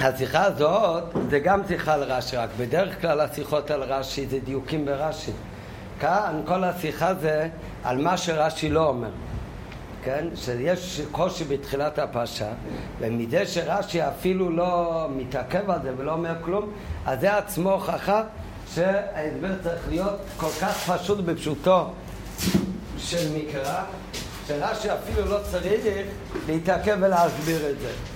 השיחה הזאת זה גם שיחה על רש"י, רק בדרך כלל השיחות על רש"י זה דיוקים ברש"י. כאן כל השיחה זה על מה שרש"י לא אומר. כן? שיש קושי בתחילת הפרשה, ומזה שרש"י אפילו לא מתעכב על זה ולא אומר כלום, אז זה עצמו הוכחה שההסבר צריך להיות כל כך פשוט בפשוטו של מקרא, שרש"י אפילו לא צריך להתעכב ולהסביר את זה.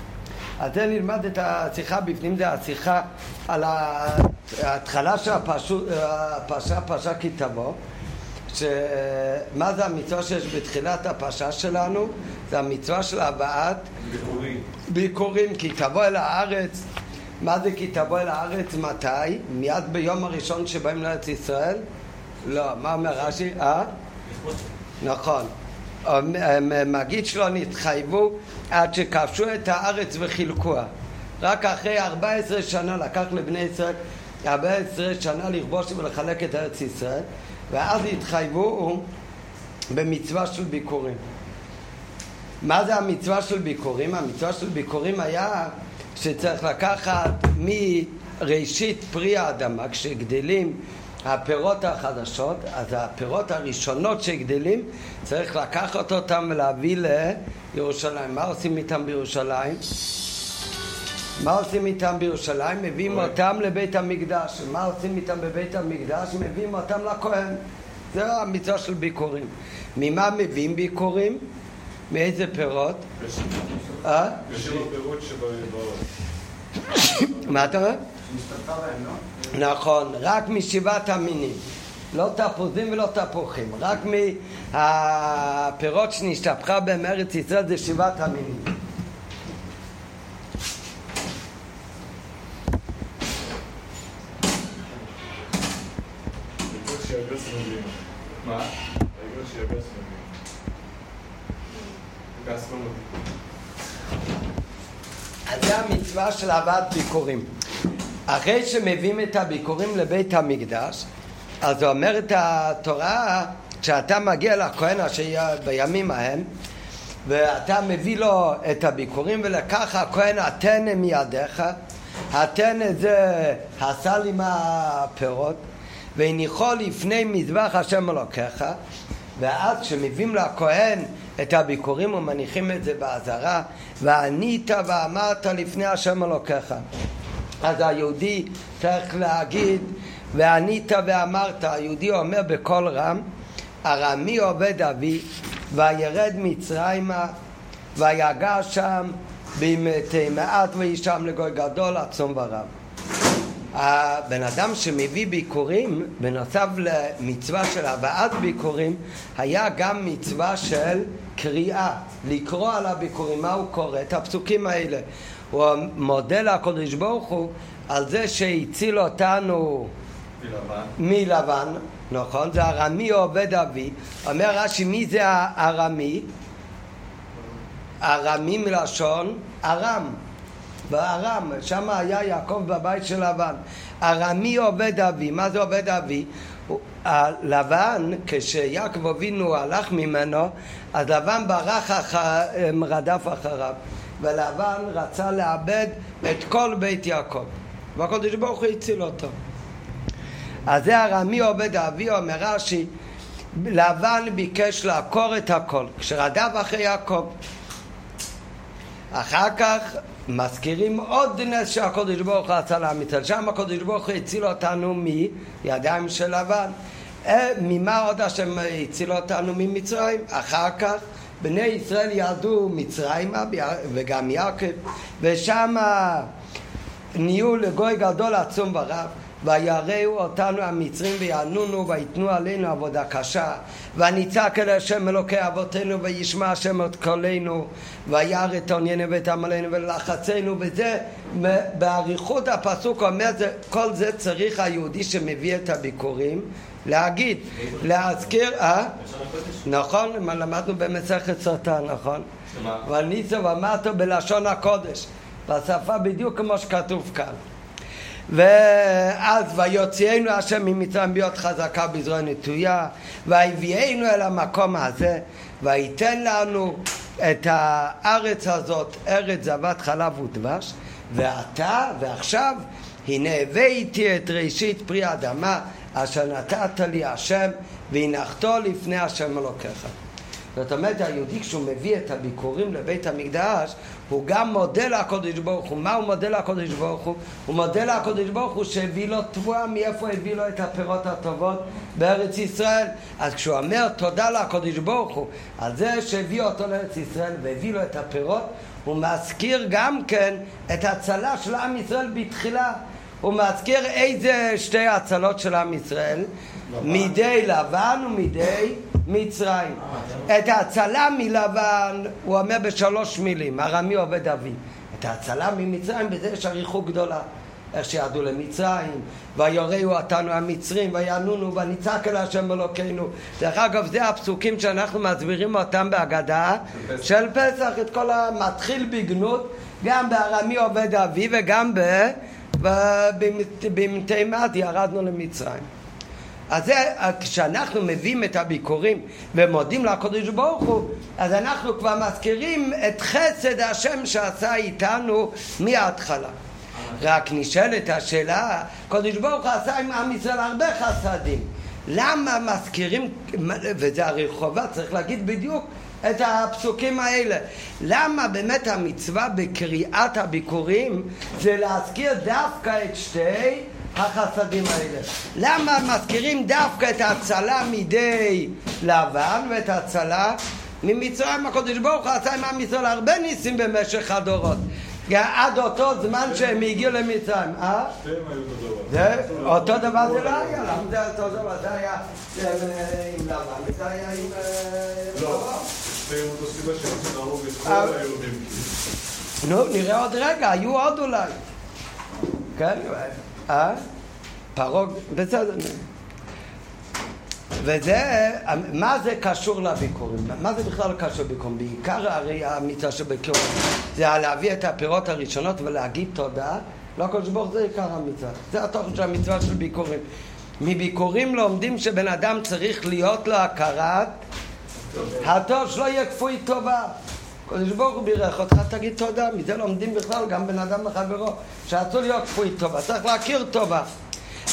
אז זה נלמד את השיחה בפנים, זה השיחה על ההתחלה של הפרשה, פרשה כי תבוא, שמה זה המצווה שיש בתחילת הפרשה שלנו? זה המצווה של הבאת ביקורים. ביקורים, כי תבוא אל הארץ. מה זה כי תבוא אל הארץ מתי? מיד ביום הראשון שבאים לארץ ישראל? לא, מה אומר רש"י? אה? נכון. מגיד שלו נתחייבו עד שכבשו את הארץ וחילקוה. רק אחרי 14 שנה לקח לבני ישראל 14 שנה לכבוש ולחלק את ארץ ישראל ואז התחייבו במצווה של ביקורים. מה זה המצווה של ביקורים? המצווה של ביקורים היה שצריך לקחת מראשית פרי האדמה, כשגדלים הפירות החדשות, אז הפירות הראשונות שגדלים, צריך לקחת אותם ולהביא לירושלים. מה עושים איתם בירושלים? מה עושים איתם בירושלים? מביאים אותם לבית המקדש. מה עושים איתם בבית המקדש? מביאים אותם לכהן. זה המצווה של ביקורים. ממה מביאים ביקורים? מאיזה פירות? אה? הפירות שבאות. מה אתה אומר? לא? נכון, רק משבעת המינים. לא תפוזים ולא תפוחים, רק מהפירות שנשתפכה בהם ארץ ישראל זה שבעת המינים. אז זה המצווה של הבאת ביקורים. אחרי שמביאים את הביקורים לבית המקדש, אז אומרת התורה, כשאתה מגיע לכהן אשר בימים ההם, ואתה מביא לו את הביקורים, ולקח הכהן הטנא מידיך, הטנא זה הסל עם הפירות, והניחו לפני מזבח השם אלוקיך, ואז כשמביאים לכהן את הביקורים ומניחים את זה באזהרה, וענית ואמרת לפני השם אלוקיך. אז היהודי צריך להגיד וענית ואמרת, היהודי אומר בקול רם ארמי עובד אבי וירד מצרימה ויגע שם במתי מעט וישם לגוי גדול עצום ורב הבן אדם שמביא ביקורים, בנוסף למצווה של הבאת ביקורים, היה גם מצווה של קריאה, לקרוא על הביקורים, מה הוא קורא? את הפסוקים האלה. הוא מודה לקדוש ברוך הוא על זה שהציל אותנו מלבן. מלבן, נכון? זה ארמי עובד אבי. אומר רש"י, מי זה הארמי? ארמי מלשון ארם. בארם, שם היה יעקב בבית של לבן. ארמי עובד אבי, מה זה עובד אבי? לבן, כשיעקב אבינו הלך ממנו, אז לבן ברח, אחר, רדף אחריו. ולבן רצה לאבד את כל בית יעקב. והקדוש ברוך הוא הציל אותו. אז זה הרמי עובד אבי, אומר רש"י, לבן ביקש לעקור את הכל, כשרדף אחרי יעקב. אחר כך מזכירים עוד נס שהקדוש ברוך הוא עשה לעם ישראל. שם הקדוש ברוך הוא הציל אותנו מידיים של לבן. אה, ממה עוד השם הציל אותנו ממצרים? אחר כך בני ישראל ירדו מצרימה וגם יעקב ושם נהיו לגוי גדול עצום ורב ויראו אותנו המצרים ויענונו ויתנו עלינו עבודה קשה ונצעק אל השם אלוקי אבותינו וישמע השם את קולנו וירא את עוניינו ואת עמלנו ולחצנו וזה באריכות הפסוק אומר זה, כל זה צריך היהודי שמביא את הביקורים להגיד, להזכיר, אה? נכון, למדנו במסכת סרטן, נכון? וניסו ואמרת בלשון הקודש, בשפה בדיוק כמו שכתוב כאן. ואז ויוציאנו השם ממצרים ביות חזקה בזרוע נטויה ויביאנו אל המקום הזה וייתן לנו את הארץ הזאת, ארץ זבת חלב ודבש, ועתה ועכשיו הנה הבאתי את ראשית פרי האדמה אשר נתת לי השם והנחתו לפני השם אלוקיך. זאת אומרת, היהודי כשהוא מביא את הביקורים לבית המקדש, הוא גם מודה לקודש ברוך הוא. מה הוא מודה לקודש ברוך הוא? הוא מודה לקודש ברוך הוא שהביא לו תבואה, מאיפה הביא לו את הפירות הטובות בארץ ישראל. אז כשהוא אומר תודה לקודש ברוך הוא על זה שהביא אותו לארץ ישראל והביא לו את הפירות, הוא מזכיר גם כן את ההצלה של עם ישראל בתחילה. הוא מזכיר איזה שתי הצלות של עם ישראל? מידי לבן ומידי מצרים. את ההצלה מלבן הוא אומר בשלוש מילים, ארמי עובד אבי. את ההצלה ממצרים בזה יש אריכות גדולה. איך שירדו למצרים, ויוראו אותנו המצרים, וינונו, ונצעק אל השם אלוקינו. דרך אגב, זה הפסוקים שאנחנו מסבירים אותם בהגדה של פסח, את כל המתחיל בגנות, גם בארמי עובד אבי וגם במתי מעט ירדנו למצרים. אז זה, כשאנחנו מביאים את הביקורים ומודים לקדוש ברוך הוא, אז אנחנו כבר מזכירים את חסד השם שעשה איתנו מההתחלה. רק נשאלת השאלה, קדוש ברוך הוא עשה עם עם ישראל הרבה חסדים. למה מזכירים, וזה הרי חובה, צריך להגיד בדיוק את הפסוקים האלה. למה באמת המצווה בקריאת הביקורים זה להזכיר דווקא את שתי החסדים האלה. למה מזכירים דווקא את ההצלה מידי לבן ואת ההצלה ממצרים? הקדוש ברוך הוא עשה עם עם ישראל הרבה ניסים במשך הדורות. עד אותו זמן שהם הגיעו למצרים. אה? שתיהם היו אותו דבר. זה אותו דבר זה לא היה, למה זה אותו דבר? זה היה עם לבן, זה היה עם... לא, שתיהם אותו סיבה שהם צריכים את כל היהודים. נו, נראה עוד רגע, היו עוד אולי. כן? אה? פרוג, בסדר. וזה, מה זה קשור לביקורים? מה זה בכלל קשור לביקורים? בעיקר הרי המצווה של ביקורים זה להביא את הפירות הראשונות ולהגיד תודה. לא הקדוש ברוך זה עיקר המצווה. זה התוכן של המצווה של ביקורים. מביקורים לומדים שבן אדם צריך להיות לו הכרת הטוב שלא יהיה כפוי טובה. הקדוש ברוך הוא בירך אותך, תגיד תודה. מזה לומדים בכלל גם בן אדם לחברו, שאסור להיות כפוי טובה, צריך להכיר טובה.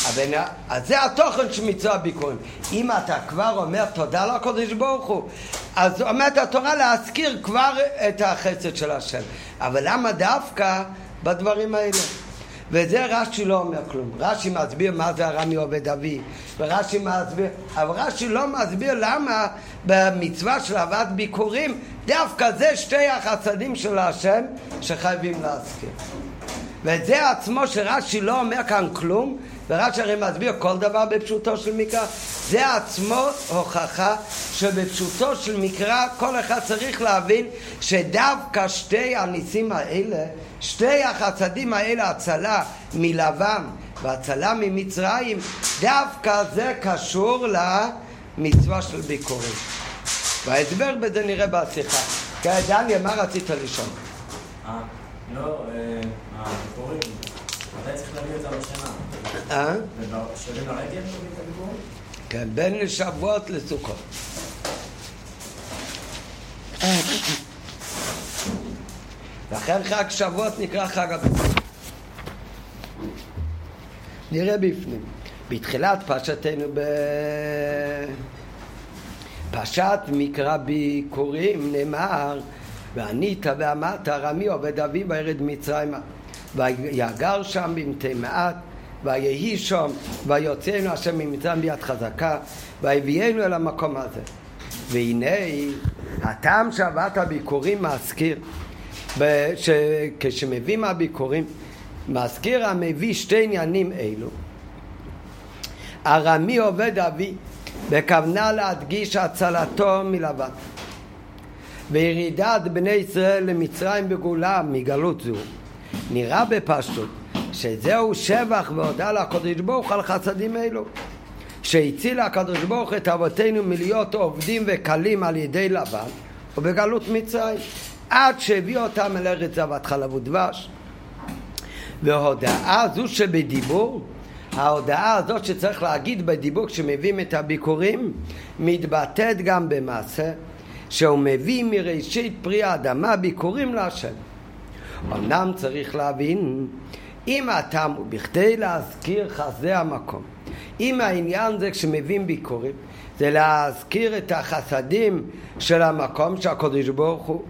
הבן... אז זה התוכן של מצווה הביקורים. אם אתה כבר אומר תודה לקדוש ברוך הוא, אז אומרת התורה להזכיר כבר את החסד של השם. אבל למה דווקא בדברים האלה? וזה רש"י לא אומר כלום. רש"י מסביר מה זה הרמי עובד אבי, ורש"י מסביר, אבל רש"י לא מסביר למה במצווה של הבאת ביקורים, דווקא זה שתי החסדים של השם שחייבים להזכיר. ואת זה עצמו שרש"י לא אומר כאן כלום, ורש"י הרי מסביר כל דבר בפשוטו של מקרא. זה עצמו הוכחה שבפשוטו של מקרא כל אחד צריך להבין שדווקא שתי הניסים האלה, שתי החסדים האלה, הצלה מלבן והצלה ממצרים, דווקא זה קשור למצווה של ביקורים. וההסבר בזה נראה בשיחה. דניאל, מה רצית לשאול? אה, לא, אה, הביקורים, מתי צריך להביא? אה? לרגל? כן, בין שבועות לסוכות. לכן חג שבועות נקרא חג הביקורים. נראה בפנים. בתחילת פרשתנו בפרשת מקרא ביקורים נאמר וענית ואמרת רמי עובד אבי וירד מצרימה ויגר שם במתי מעט ויהי שם ויוצאנו השם ממצרים ביד חזקה ויביאנו אל המקום הזה. והנה הטעם שהבאת הביקורים מזכיר ש... כשמביא מהביקורים מזכיר המביא שתי עניינים אלו. ארמי עובד אבי בכוונה להדגיש הצלתו מלבן וירידת בני ישראל למצרים בגאולה מגלות זו נראה בפשטות שזהו שבח והודה לקדוש ברוך על חסדים אלו שהציל הקדוש ברוך את אבותינו מלהיות עובדים וקלים על ידי לבן ובגלות מצרים עד שהביא אותם אל ארץ זבת חלב ודבש והודעה זו שבדיבור ההודעה הזאת שצריך להגיד בדיבור כשמביאים את הביקורים מתבטאת גם במעשה שהוא מביא מראשית פרי האדמה ביקורים להשם. אמנם צריך להבין, אם הטעם הוא בכדי להזכיר חסדי המקום, אם העניין זה כשמביאים ביקורים, זה להזכיר את החסדים של המקום שהקדוש ברוך הוא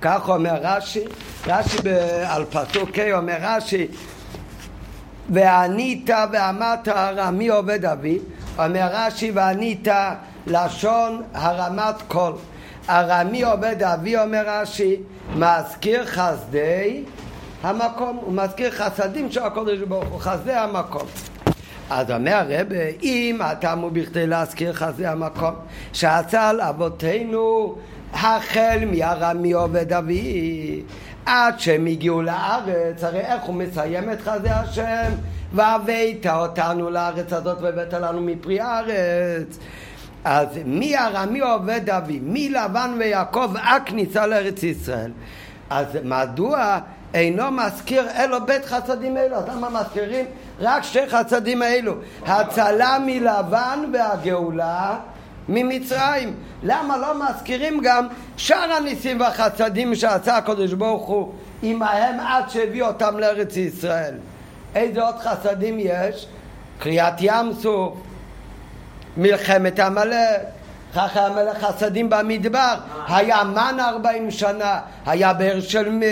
כך אומר רש"י, רש"י על פסוק ה' אומר רש"י וענית ואמרת הרמי עובד אבי? אומר רש"י וענית לשון הרמת קול הרמי עובד אבי אומר רש"י מזכיר חסדי המקום הוא מזכיר חסדים של הקודש ברוך הוא חסדי המקום אז אומר הרב, אם הטעם הוא בכדי להזכיר חסדי המקום שעשה על אבותינו החל מהרמי עובד אבי עד שהם הגיעו לארץ, הרי איך הוא מסיים את חסדי השם? והבאת אותנו לארץ הזאת והבאת לנו מפרי הארץ. אז מי ארמי עובד אבי, מלבן ויעקב עד כניסה לארץ ישראל. אז מדוע אינו מזכיר אלו בית חסדים אלו? אז למה מזכירים רק שתי חסדים האלו? הצלה מלבן והגאולה ממצרים. למה לא מזכירים גם שאר הניסים והחסדים שעשה הקדוש ברוך הוא עמהם עד שהביא אותם לארץ ישראל? איזה עוד חסדים יש? קריאת ים סוף, מלחמת עמלק, ככה המלך חסדים במדבר, היה מן ארבעים שנה, היה באר של...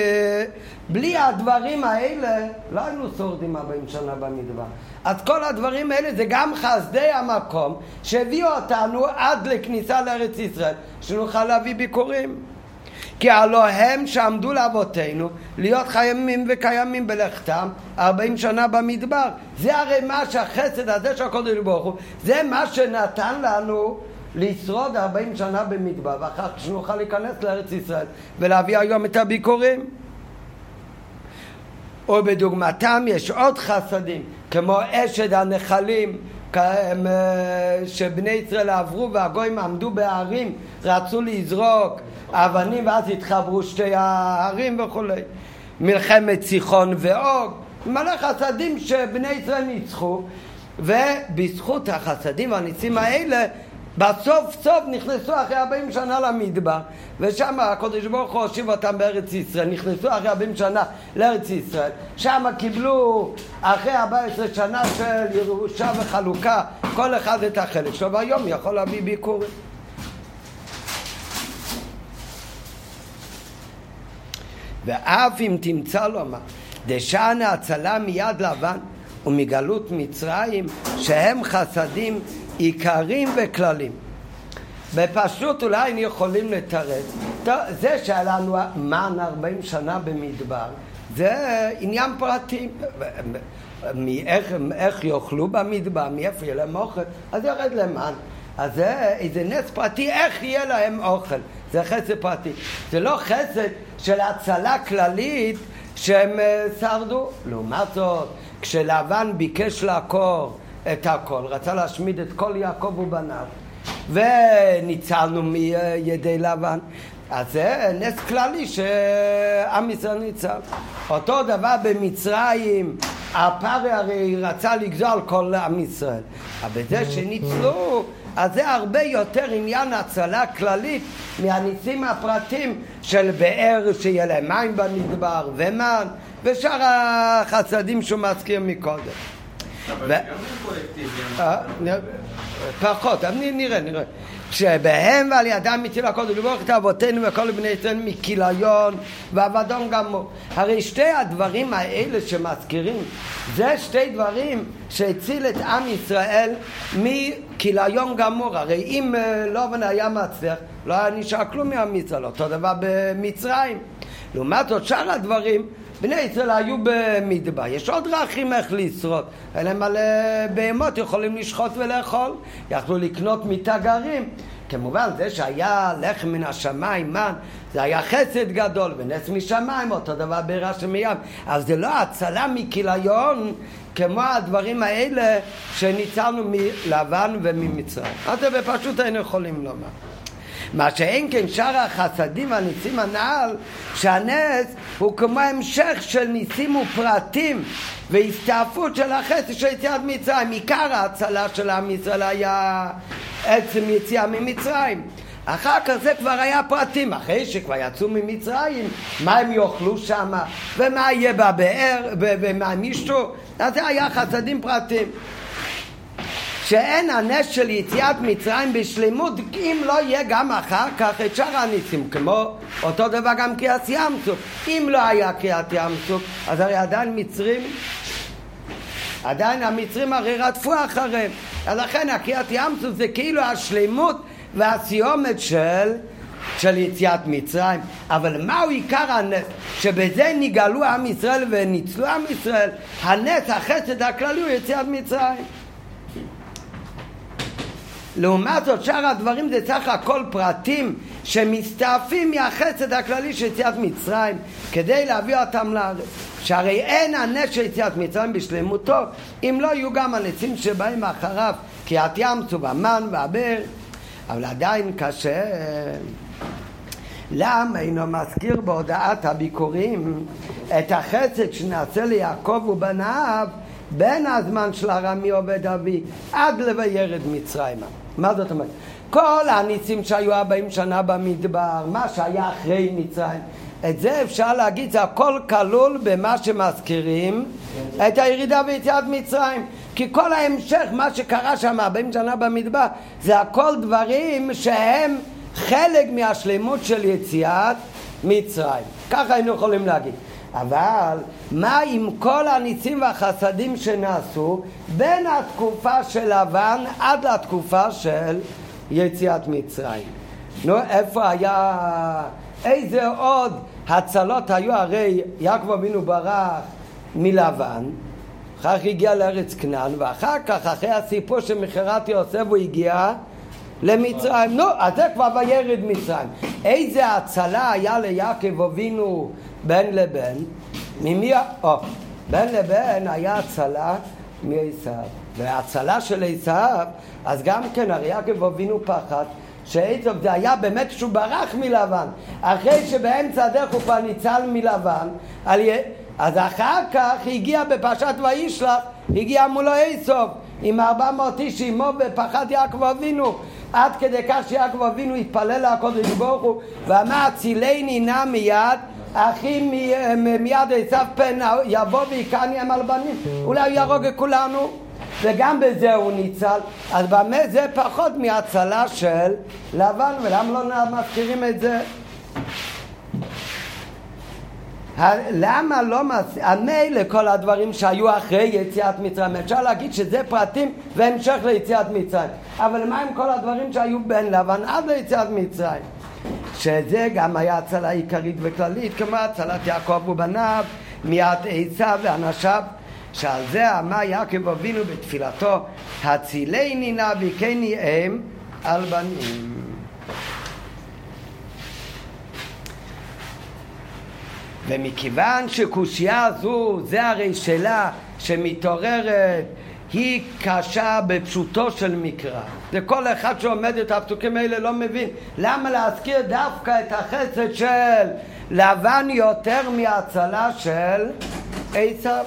בלי הדברים האלה לא היינו שורדים ארבעים שנה במדבר. אז כל הדברים האלה זה גם חסדי המקום שהביאו אותנו עד לכניסה לארץ ישראל, שנוכל להביא ביקורים. כי הלא הם שעמדו לאבותינו להיות חיימים וקיימים בלכתם ארבעים שנה במדבר. זה הרי מה שהחסד הזה של הקודש ברוך הוא, זה מה שנתן לנו לשרוד ארבעים שנה במדבר, ואחר כך שנוכל להיכנס לארץ ישראל ולהביא היום את הביקורים. ובדוגמתם יש עוד חסדים, כמו אשד הנחלים, שבני ישראל עברו והגויים עמדו בהרים, רצו לזרוק אבנים ואז התחברו שתי הערים וכולי. מלחמת סיחון ואוג, מלא חסדים שבני ישראל ניצחו ובזכות החסדים והניסים האלה בסוף סוף נכנסו אחרי 40 שנה למדבר ושם הקדוש ברוך הוא הושיב אותם בארץ ישראל. נכנסו אחרי 40 שנה לארץ ישראל. שם קיבלו אחרי 14 שנה של ירושה וחלוקה כל אחד את החלק שלו והיום יכול להביא ביקורים ואף אם תמצא לומר דשנה הצלה מיד לבן ומגלות מצרים שהם חסדים עיקרים וכללים. בפשוט אולי היינו יכולים לתרץ. זה שהיה לנו מן 40 שנה במדבר, זה עניין פרטי. מאיך, איך יאכלו במדבר, מאיפה יהיה להם אוכל, אז יורד להם מן. אז זה איזה נס פרטי, איך יהיה להם אוכל. זה חסד פרטי. זה לא חסד של הצלה כללית שהם אה, שרדו. לעומת זאת, כשלבן ביקש לעקור את הכל, רצה להשמיד את כל יעקב ובניו, וניצלנו מידי לבן. אז זה נס כללי שעם ישראל ניצל. אותו דבר במצרים, הפרי הרי רצה לגזול כל עם ישראל. אבל בזה שניצלו, אז זה הרבה יותר עניין הצלה כללית מהניסים הפרטיים של באר שיהיה להם מים במדבר ומן ושאר החסדים שהוא מזכיר מקודם. אבל גם קולקטיבי. אה, פחות, נראה, נראה. שבהם ועל ידם מציל הקודש לברך את אבותינו וכל בני ישראל מכיליון ואבדון גמור. הרי שתי הדברים האלה שמזכירים זה שתי דברים שהציל את עם ישראל מכיליון גמור. הרי אם אה, לובן היה מצליח לא היה נשאר כלום מעם ישראל. אותו דבר במצרים. לעומת זאת שאר הדברים בני ישראל היו במדבר, יש עוד דרכים איך לשרוד. אלה מלא בהמות יכולים לשחוט ולאכול, יכלו לקנות מתגרים. כמובן, זה שהיה לחם מן השמיים, מן, זה היה חסד גדול, ונס משמיים, אותו דבר ברשע מים. אבל זה לא הצלה מכיליון כמו הדברים האלה שניצלנו מלבן וממצרים. אז זה בפשוט היינו יכולים לומר. מה שאין כן שאר החסדים והניסים הנעל, שהנס הוא כמו המשך של ניסים ופרטים והסתעפות של החסד של יציאת מצרים. עיקר ההצלה של עם ישראל היה עצם יציאה ממצרים. אחר כך זה כבר היה פרטים, אחרי שכבר יצאו ממצרים, מה הם יאכלו שם, ומה יהיה בבאר, ומה הם ישתו, אז זה היה חסדים פרטים. שאין הנס של יציאת מצרים בשלמות אם לא יהיה גם אחר כך את שאר הניסים כמו אותו דבר גם קריאת ים סוף אם לא היה קריאת ים סוף אז הרי עדיין מצרים עדיין המצרים הרי רדפו אחריהם אז לכן הקריאת ים סוף זה כאילו השלמות והסיומת של של יציאת מצרים, אבל מהו עיקר הנס? שבזה נגאלו עם ישראל וניצלו עם ישראל, הנס, החסד הכללי הוא יציאת מצרים. לעומת זאת שאר הדברים זה סך הכל פרטים שמסתעפים מהחסד הכללי של יציאת מצרים כדי להביא אותם לארץ. שהרי אין הנס של יציאת מצרים בשלמותו אם לא יהיו גם הנצים שבאים אחריו קריעת ים צוב המן והבאר אבל עדיין קשה למה אינו מזכיר בהודעת הביקורים את החסד שנעשה ליעקב ובניו בין הזמן של ארמי עובד אבי עד לבירד מצרימה מה זאת אומרת? כל הניסים שהיו 40 שנה במדבר, מה שהיה אחרי מצרים, את זה אפשר להגיד, זה הכל כלול במה שמזכירים את הירידה ויציאת מצרים. כי כל ההמשך, מה שקרה שם 40 שנה במדבר, זה הכל דברים שהם חלק מהשלמות של יציאת מצרים. ככה היינו יכולים להגיד. אבל מה עם כל הניסים והחסדים שנעשו בין התקופה של לבן עד לתקופה של יציאת מצרים? נו, איפה היה... איזה עוד הצלות היו? הרי יעקב אבינו ברח מלבן, אחר כך הגיע לארץ כנען, ואחר כך, אחרי הסיפור של מכירת יוסף, הוא הגיע למצרים. נו, אז זה כבר וירד מצרים. איזה הצלה היה ליעקב אבינו בין לבין? ממי... או, בין לבין היה הצלה מעשיו. וההצלה של עשיו, אז גם כן, הרי יעקב אבינו פחד שעצב זה היה באמת שהוא ברח מלבן אחרי שבאמצע הדרך הוא כבר ניצל מלבן אז אחר כך הגיע בפרשת וישלח הגיע מולו עשב עם ארבע מאות איש עמו ופחד יעקב אבינו עד כדי כך שיעקב אבינו התפלל לקודש ברוך הוא ואמר צילני נא מיד אחי מיד עשיו פן יבוא ויקני הם על בנים אולי הוא יהרוג את כולנו? וגם בזה הוא ניצל. אז במה זה פחות מהצלה של לבן ולמה לא מזכירים את זה? למה לא מס... המילא כל הדברים שהיו אחרי יציאת מצרים? אפשר להגיד שזה פרטים והמשך ליציאת מצרים. אבל מה עם כל הדברים שהיו בין לבן עד ליציאת מצרים שזה גם היה הצלה עיקרית וכללית כמו הצלת יעקב ובניו מיד עשיו ואנשיו שעל זה אמר יעקב אבינו בתפילתו הצילני נא ביקני אם על בנים ומכיוון שקושייה זו, זה הרי שאלה שמתעוררת, היא קשה בפשוטו של מקרא. וכל אחד שעומד את הפסוקים האלה לא מבין למה להזכיר דווקא את החסד של לבן יותר מההצלה של עשיו.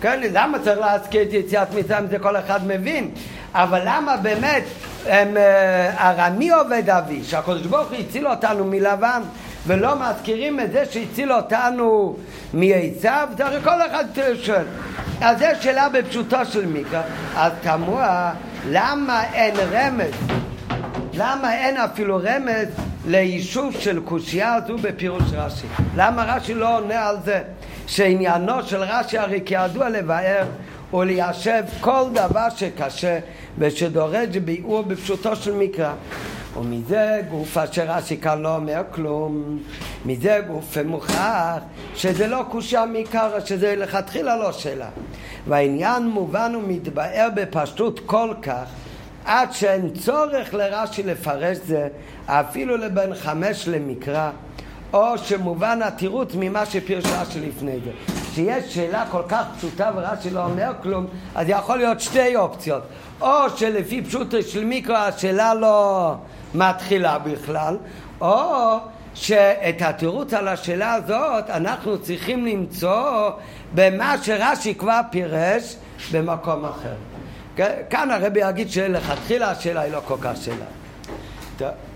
כן, למה צריך להזכיר את יציאת מצרים זה כל אחד מבין אבל למה באמת אה, ארמי עובד אבי שהקדוש ברוך הוא הציל אותנו מלבן ולא מזכירים את זה שהציל אותנו מעשיו, זה הרי כל אחד שואל. אז זו שאלה בפשוטו של מיקרא, אז תמוה למה אין רמז, למה אין אפילו רמז ליישוב של קושייה הזו בפירוש רש"י? למה רש"י לא עונה על זה? שעניינו של רש"י הרי כידוע לבאר וליישב כל דבר שקשה ושדורש ביאור בפשוטו של מקרא. ומזה גוף אשר רש"י כאן לא אומר כלום, מזה גוף מוכרח שזה לא קושה מעיקר, שזה לכתחילה לא שאלה. והעניין מובן ומתבאר בפשטות כל כך עד שאין צורך לרש"י לפרש זה אפילו לבין חמש למקרא או שמובן התירוץ ממה שפירש רש"י לפני זה. כשיש שאלה כל כך פשוטה ורש"י לא אומר כלום, אז יכול להיות שתי אופציות. או שלפי פשוט של מיקרו השאלה לא מתחילה בכלל, או שאת התירוץ על השאלה הזאת אנחנו צריכים למצוא במה שרש"י כבר פירש במקום אחר. כאן הרבי יגיד שלכתחילה השאלה היא לא כל כך שאלה. טוב.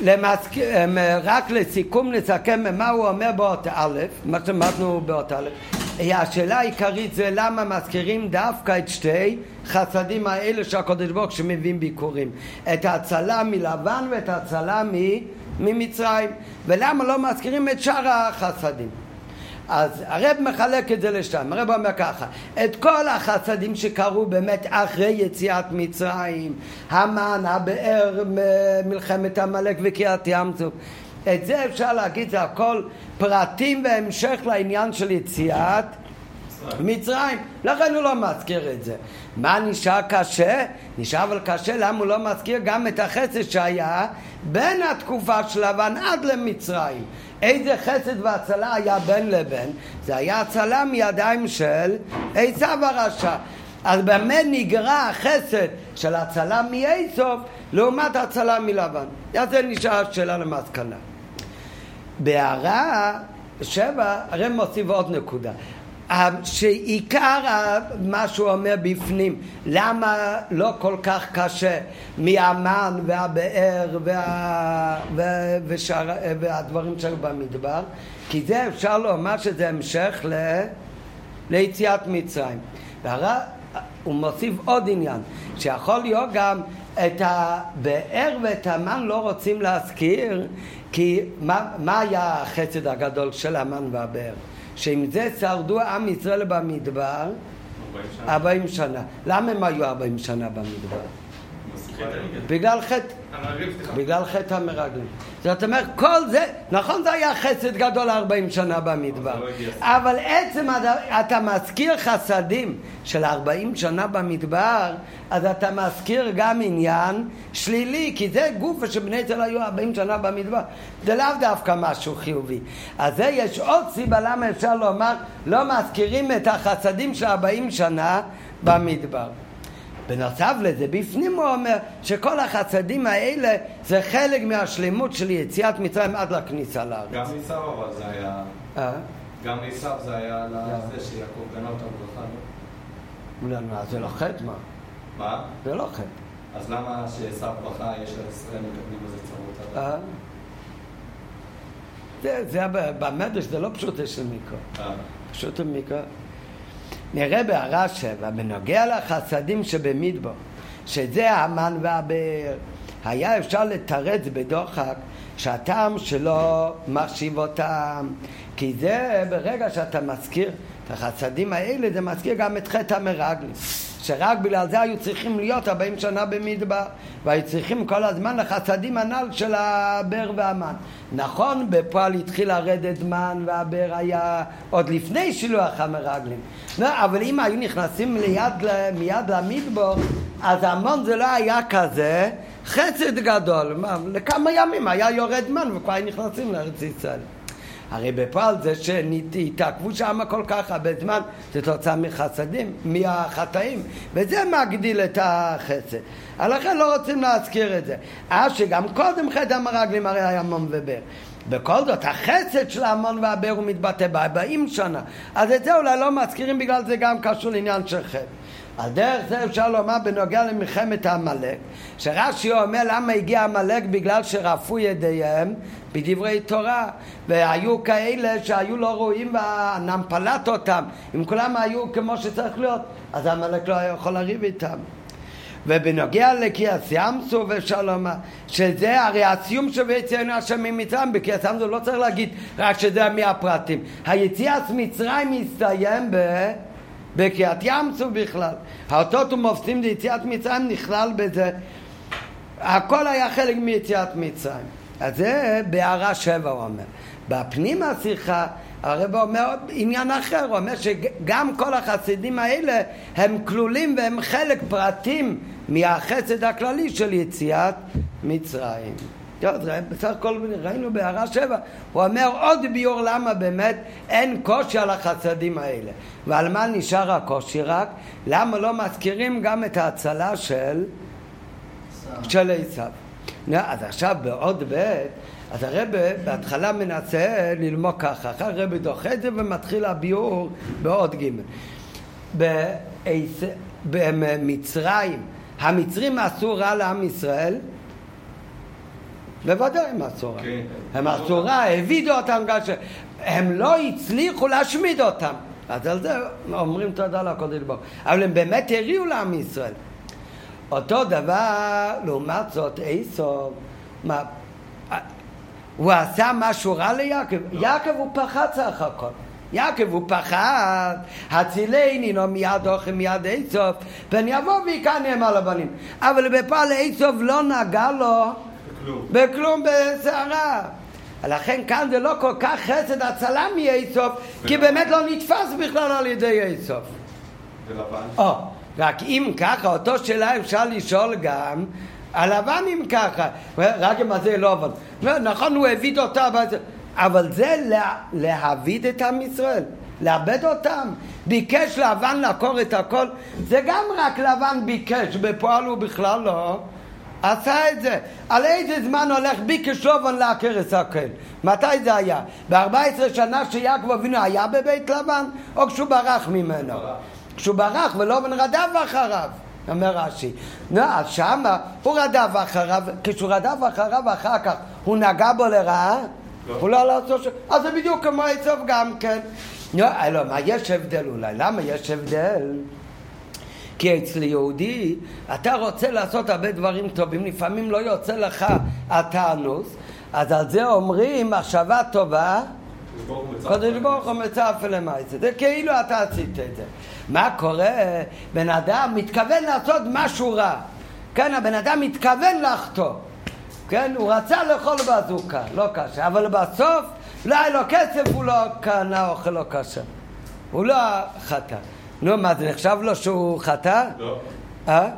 למזכ... רק לסיכום נסכם מה הוא אומר באות א', מה שאמרנו באות א', השאלה העיקרית זה למה מזכירים דווקא את שתי חסדים האלה שהקדוש ברוך שמביאים ביקורים. את ההצלה מלבן ואת ההצלה ממצרים. ולמה לא מזכירים את שאר החסדים אז הרב מחלק את זה לשתיים, הרב אומר ככה, את כל החסדים שקרו באמת אחרי יציאת מצרים, המן, הבאר, מלחמת עמלק וקריעת ים סוף, את זה אפשר להגיד, זה הכל פרטים והמשך לעניין של יציאת מצרים, לכן הוא לא מזכיר את זה. מה נשאר קשה? נשאר אבל קשה למה הוא לא מזכיר גם את החסד שהיה בין התקופה של לבן עד למצרים. איזה חסד והצלה היה בין לבין? זה היה הצלה מידיים של עשיו הרשע. אז באמת נגרע החסד של הצלה מאיסוף לעומת הצלה מלבן. אז זה נשאר שאלה למסקנה. בהערה שבע, הרי מוסיף עוד נקודה. שעיקר מה שהוא אומר בפנים, למה לא כל כך קשה מהמן והבאר וה, וה, ושאר, והדברים שהיו במדבר, כי זה אפשר לומר שזה המשך ל, ליציאת מצרים. והרע, הוא מוסיף עוד עניין, שיכול להיות גם את הבאר ואת המן לא רוצים להזכיר, כי מה, מה היה החסד הגדול של המן והבאר? שעם זה שרדו עם ישראל במדבר 40 שנה. למה הם היו 40 שנה במדבר? בגלל חטא, בגלל חטא המרגלים. זאת אומרת, כל זה, נכון זה היה חסד גדול 40 שנה במדבר, לא אבל עצם אתה מזכיר חסדים של 40 שנה במדבר, אז אתה מזכיר גם עניין שלילי, כי זה גוף שבני ישראל היו 40 שנה במדבר, זה לאו דווקא משהו חיובי. אז זה יש עוד סיבה למה אפשר לומר, לא מזכירים את החסדים של 40 שנה במדבר. בנוסף לזה, בפנים הוא אומר שכל החסדים האלה זה חלק מהשלמות של יציאת מצרים עד לכניסה לארץ. גם עשיו אבל זה היה... אה? גם עשיו זה היה לזה שיעקב גנה אותם ברכה, לא? לא, זה לא חטא, מה? מה? זה לא חטא. אז למה שעשיו ברכה יש לישראל מקבלים בזה צרות? אה? זה, זה במדרש, זה לא פשוט של מיקרו. אה. פשוט מיקרו. נראה בהערה שבע, בנוגע לחסדים שבמדבר, שזה המן והבאר, היה אפשר לתרץ בדוחק שהטעם שלו מחשיב אותם, כי זה ברגע שאתה מזכיר את החסדים האלה, זה מזכיר גם את חטא המרגלים. שרק בגלל זה היו צריכים להיות 40 שנה במדבר והיו צריכים כל הזמן לחסדים הנ"ל של הבר והמן. נכון, בפועל התחיל לרדת מן והבר היה עוד לפני שילוח המרגלים. לא, אבל אם היו נכנסים ליד, מיד למדבר, אז המון זה לא היה כזה חסד גדול. לכמה ימים היה יורד מן וכבר נכנסים לארץ ישראל. הרי בפועל זה שהתעכבו שם כל כך הרבה זמן, זה תוצאה מחסדים, מהחטאים, וזה מגדיל את החסד. לכן לא רוצים להזכיר את זה. אז שגם קודם חטא המרגלים הרי היה מום ובר. בכל זאת, החסד של המון והבר הוא מתבטא ב-40 שנה. אז את זה אולי לא מזכירים בגלל זה גם קשור לעניין של חטא. על דרך זה אפשר לומר בנוגע למלחמת עמלק, שרש"י אומר למה הגיע עמלק? בגלל שרפו ידיהם בדברי תורה, והיו כאלה שהיו לא ראויים והנם פלט אותם, אם כולם היו כמו שצריך להיות, אז עמלק לא היה יכול לריב איתם. ובנוגע סוף אפשר לומר שזה הרי הסיום של יציאנו השם ממצרים בקריאס ים סוף לא צריך להגיד רק שזה מהפרטים. היציאת מצרים מסתיים ב... בקריאת ים סוף בכלל. האותות ומופתים ליציאת מצרים נכלל בזה. הכל היה חלק מיציאת מצרים. אז זה בהערה שבע הוא אומר. בפנים השיחה הרב אומר עניין אחר, הוא אומר שגם כל החסידים האלה הם כלולים והם חלק פרטים מהחסד הכללי של יציאת מצרים. בסך הכל ראינו בהערה שבע, הוא אומר עוד ביור למה באמת אין קושי על החסדים האלה. ועל מה נשאר הקושי רק? למה לא מזכירים גם את ההצלה של של עשיו. אז עכשיו בעוד ב' אז הרב בהתחלה מנסה ללמוד ככה, אחר הרב דוחה את זה ומתחיל הביאור בעוד ג' במצרים, המצרים עשו רע לעם ישראל בוודאי הם אסורה. כן. הם אסורה, העבידו אותם גם ש... הם לא הצליחו להשמיד אותם. אז על זה אומרים תודה לקודש ברוך אבל הם באמת הריעו לעם ישראל. אותו דבר, לעומת זאת, איסו, מה, הוא עשה משהו רע ליעקב? לא. יעקב הוא פחד סך הכל. יעקב הוא פחד, הצילני נו מיד אוכל מיד איסוף, פן יבוא ויקנם על הבנים. אבל בפעל איסוף לא נגע לו בכלום, בכלום בסערה. לכן כאן זה לא כל כך חסד הצלה מאיסוף, כי באמת לא נתפס בכלל על ידי איסוף. או, רק אם ככה, אותו שאלה אפשר לשאול גם הלבן אם ככה, רק אם זה לא אבל. נכון, הוא הביא אותה, אבל זה לה, להעביד את עם ישראל, לאבד אותם. ביקש לבן לעקור את הכל, זה גם רק לבן ביקש, בפועל הוא בכלל לא. עשה את זה. על איזה זמן הולך לבן לעקר את הכל? מתי זה היה? ב-14 שנה שיעקב אבינו היה בבית לבן, או כשהוא ברח ממנו? כשהוא ברח ולבן רדף אחריו. אומר רש"י. נו, אז שמה הוא רדף אחריו, כשהוא רדף אחריו אחר כך, הוא נגע בו לרעה? לא. הוא לא לעשות ש... אז זה בדיוק כמו עצוב גם כן. נו, לא, מה, יש הבדל אולי. למה יש הבדל? כי אצל יהודי אתה רוצה לעשות הרבה דברים טובים, לפעמים לא יוצא לך התענוס, אז על זה אומרים מחשבה טובה קודש ברוך הוא מצרף למעשה. זה כאילו אתה עשית את זה. מה קורה? בן אדם מתכוון לעשות משהו רע. כן, הבן אדם מתכוון לחטוא. כן, הוא רצה לאכול בזוקה, לא קשה. אבל בסוף, לא היה לו כסף, הוא לא קנה אוכל לא קשה. הוא לא חטא. נו, מה, זה נחשב לו שהוא חטא? לא. אה?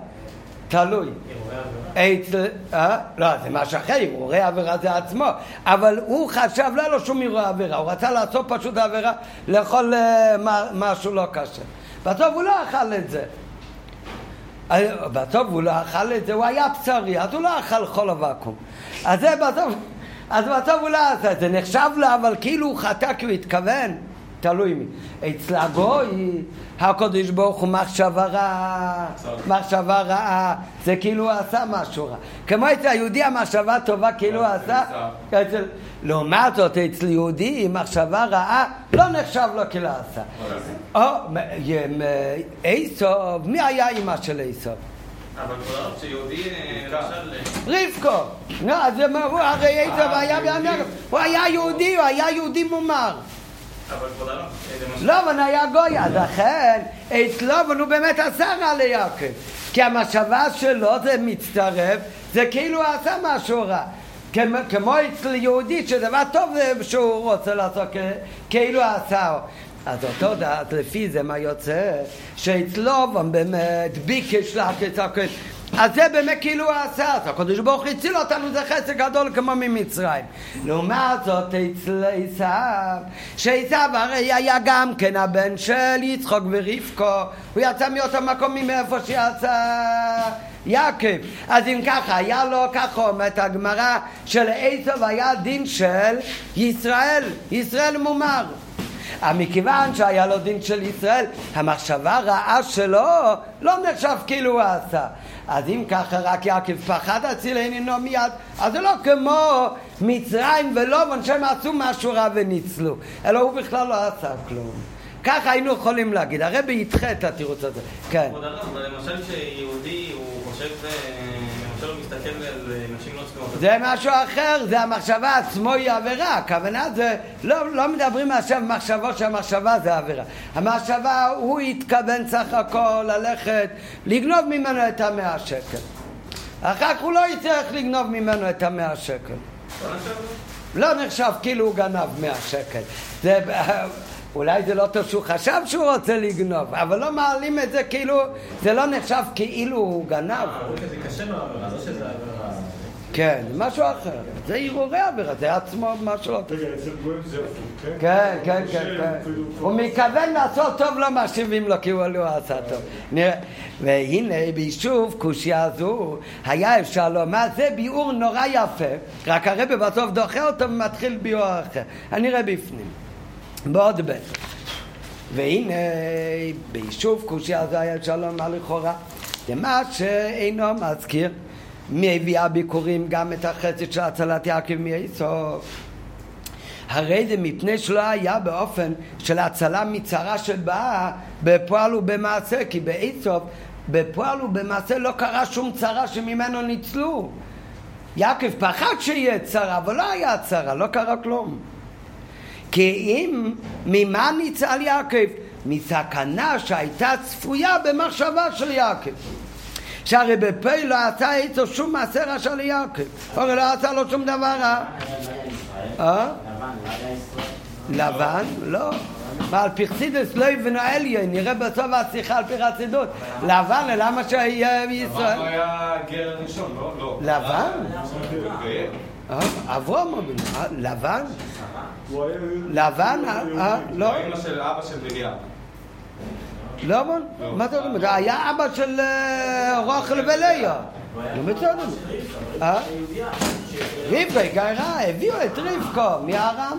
תלוי. אה? לא, זה משהו אחר, הרהורי עבירה זה עצמו. אבל הוא חשב, לא היה לו שום הרהורי עבירה, הוא רצה לעשות פשוט עבירה, לאכול אה, משהו לא קשה. בסוף הוא לא אכל את זה. אה, בסוף הוא לא אכל את זה, הוא היה בשרי, אז הוא לא אכל חול הוואקום. אז זה בסוף, אז בסוף הוא לא עשה את זה. נחשב לו, אבל כאילו הוא חטא כי הוא התכוון. תלוי מי. אצל הגוי, הקדוש ברוך הוא מחשבה רעה, מחשבה רעה, זה כאילו הוא עשה משהו רע. כמו אצל היהודי המחשבה טובה כאילו הוא עשה, לעומת זאת אצל יהודי מחשבה רעה לא נחשב לו כאילו עשה. או, איסוב, מי היה אימא של איסוב? אבל כבודו שיהודי, למשל... רבקו. נו, אז הוא הרי איסוב היה, הוא היה יהודי, הוא היה יהודי מומר. לובן לא, היה גוי, אז לכן את לובן הוא באמת עשה רע ליעקב. כי המחשבה שלו זה מצטרף, זה כאילו הוא עשה משהו רע. כמו אצל יהודי שדבר טוב זה שהוא רוצה לעשות כאילו עשה. אז אותו דעת, לפי זה מה יוצא? שאצלו באמת ביקש הכל. אז זה באמת כאילו הוא עשה, אז הקדוש ברוך הוא הציל אותנו, זה חסד גדול כמו ממצרים. לעומת זאת אצל עשיו, שעשיו הרי היה גם כן הבן של יצחוק ורבקו, הוא יצא מאותו מקום מאיפה שיצא יעקב. אז אם ככה, היה לו, ככה אומרת הגמרא, של עשיו היה דין של ישראל, ישראל מומר. מכיוון שהיה לו דין של ישראל, המחשבה הרעה שלו לא נחשב כאילו הוא עשה. אז אם ככה רק יעקב פחד אציל עניינו מיד, אז זה לא כמו מצרים ולובן שהם עשו משהו רע וניצלו, אלא הוא בכלל לא עשה כלום. ככה היינו יכולים להגיד, הרבי ידחה את התירוץ הזה. כן. כבוד הרב, למשל שיהודי הוא חושב למשל הוא מסתכל על. זה משהו אחר, זה המחשבה עצמו היא עבירה. הכוונה זה, לא, לא מדברים עכשיו מחשבות שהמחשבה זה עבירה. המחשבה, הוא התכוון סך הכל ללכת, לגנוב ממנו את המאה שקל. אחר כך הוא לא יצטרך לגנוב ממנו את המאה שקל. לא נחשב כאילו הוא גנב מאה שקל. זה... אולי זה לא טוב שהוא חשב שהוא רוצה לגנוב, אבל לא מעלים את זה כאילו, זה לא נחשב כאילו הוא גנב. זה קשה מהעבירה, לא שזה עבירה. כן, זה משהו אחר. זה הרהורי עבירה, זה עצמו משהו לא טוב. כן, כן, כן, כן. הוא מתכוון לעשות טוב, לא מחשיבים לו כי הוא לא עשה טוב. והנה ביישוב קושייה זו היה אפשר לומר, זה ביאור נורא יפה, רק הרבי בסוף דוחה אותו ומתחיל ביאור אחר. אני אראה בפנים. מאוד ב' והנה ביישוב כושי הזה היה אפשר לומר לכאורה זה מה שאינו מזכיר מביאה ביקורים גם את החצי של הצלת יעקב מאיסוף. הרי זה מפני שלא היה באופן של הצלה מצרה שבאה בפועל ובמעשה, כי באיסוף בפועל ובמעשה לא קרה שום צרה שממנו ניצלו. יעקב פחד שיהיה צרה, אבל לא היה צרה, לא קרה כלום. כי אם, ממה ניצל יעקב? מסכנה שהייתה צפויה במחשבה של יעקב. שהרי בפה לא עשה איתו שום מעשה רשע ליעקב. הרי לא עשה לו שום דבר רע. אה? לבן? לא. על פרסידס לא יבנו אליה, נראה בסוף השיחה על פי חסידות. לבן, למה שיהיה ישראל? לבן היה גר הראשון, לא? לא. לבן? אברום אבינו. לבן? לבן? לא. של אבא של מרים. לא, מה אתה אומר? זה היה אבא של רוחל וליה. נו בסדר. רבקה גיירה, הביאו את רבקו מארם.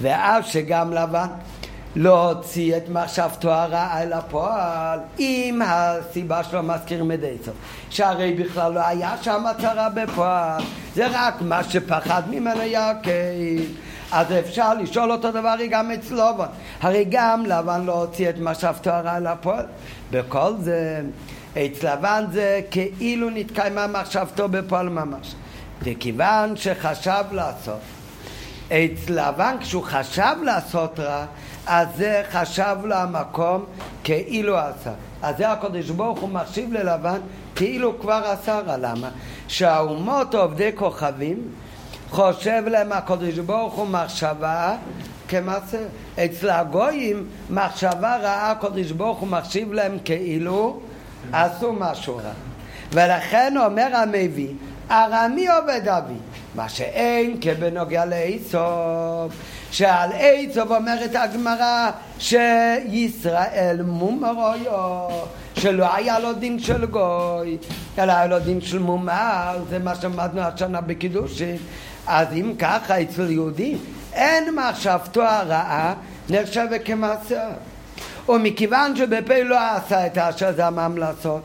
ואף שגם לבן לא הוציא את מחשבתו הרעה אל הפועל, אם הסיבה שלו מזכירים את עשו, שהרי בכלל לא היה שם הצהרה בפועל, זה רק מה שפחד ממנו יעקב. אז אפשר לשאול אותו דבר גם אצל לבן. הרי גם לבן לא הוציא את מחשבתו הרעה אל הפועל. בכל זה, אצל לבן זה כאילו נתקיימה מחשבתו בפועל ממש. וכיוון שחשב לעשות אצל לבן כשהוא חשב לעשות רע, אז זה חשב לו המקום כאילו עשה. אז זה הקדוש ברוך הוא מחשיב ללבן כאילו כבר עשה רע. למה? שהאומות עובדי כוכבים חושב להם הקדוש ברוך הוא מחשבה כמעשה. אצל הגויים מחשבה רעה הקדוש ברוך הוא מחשיב להם כאילו עשו משהו רע. ולכן אומר המביא ארמי עובד אבי מה שאין כבנוגע לאיסוף שעל איסוף אומרת הגמרא שישראל מומרויו שלא היה לו דין של גוי אלא היה לו דין של מומר זה מה שלמדנו השנה בקידושין אז אם ככה אצל יהודי אין מחשבתו הרעה נחשבת כמעשה. ומכיוון שבפה לא עשה את אשר זמם לעשות?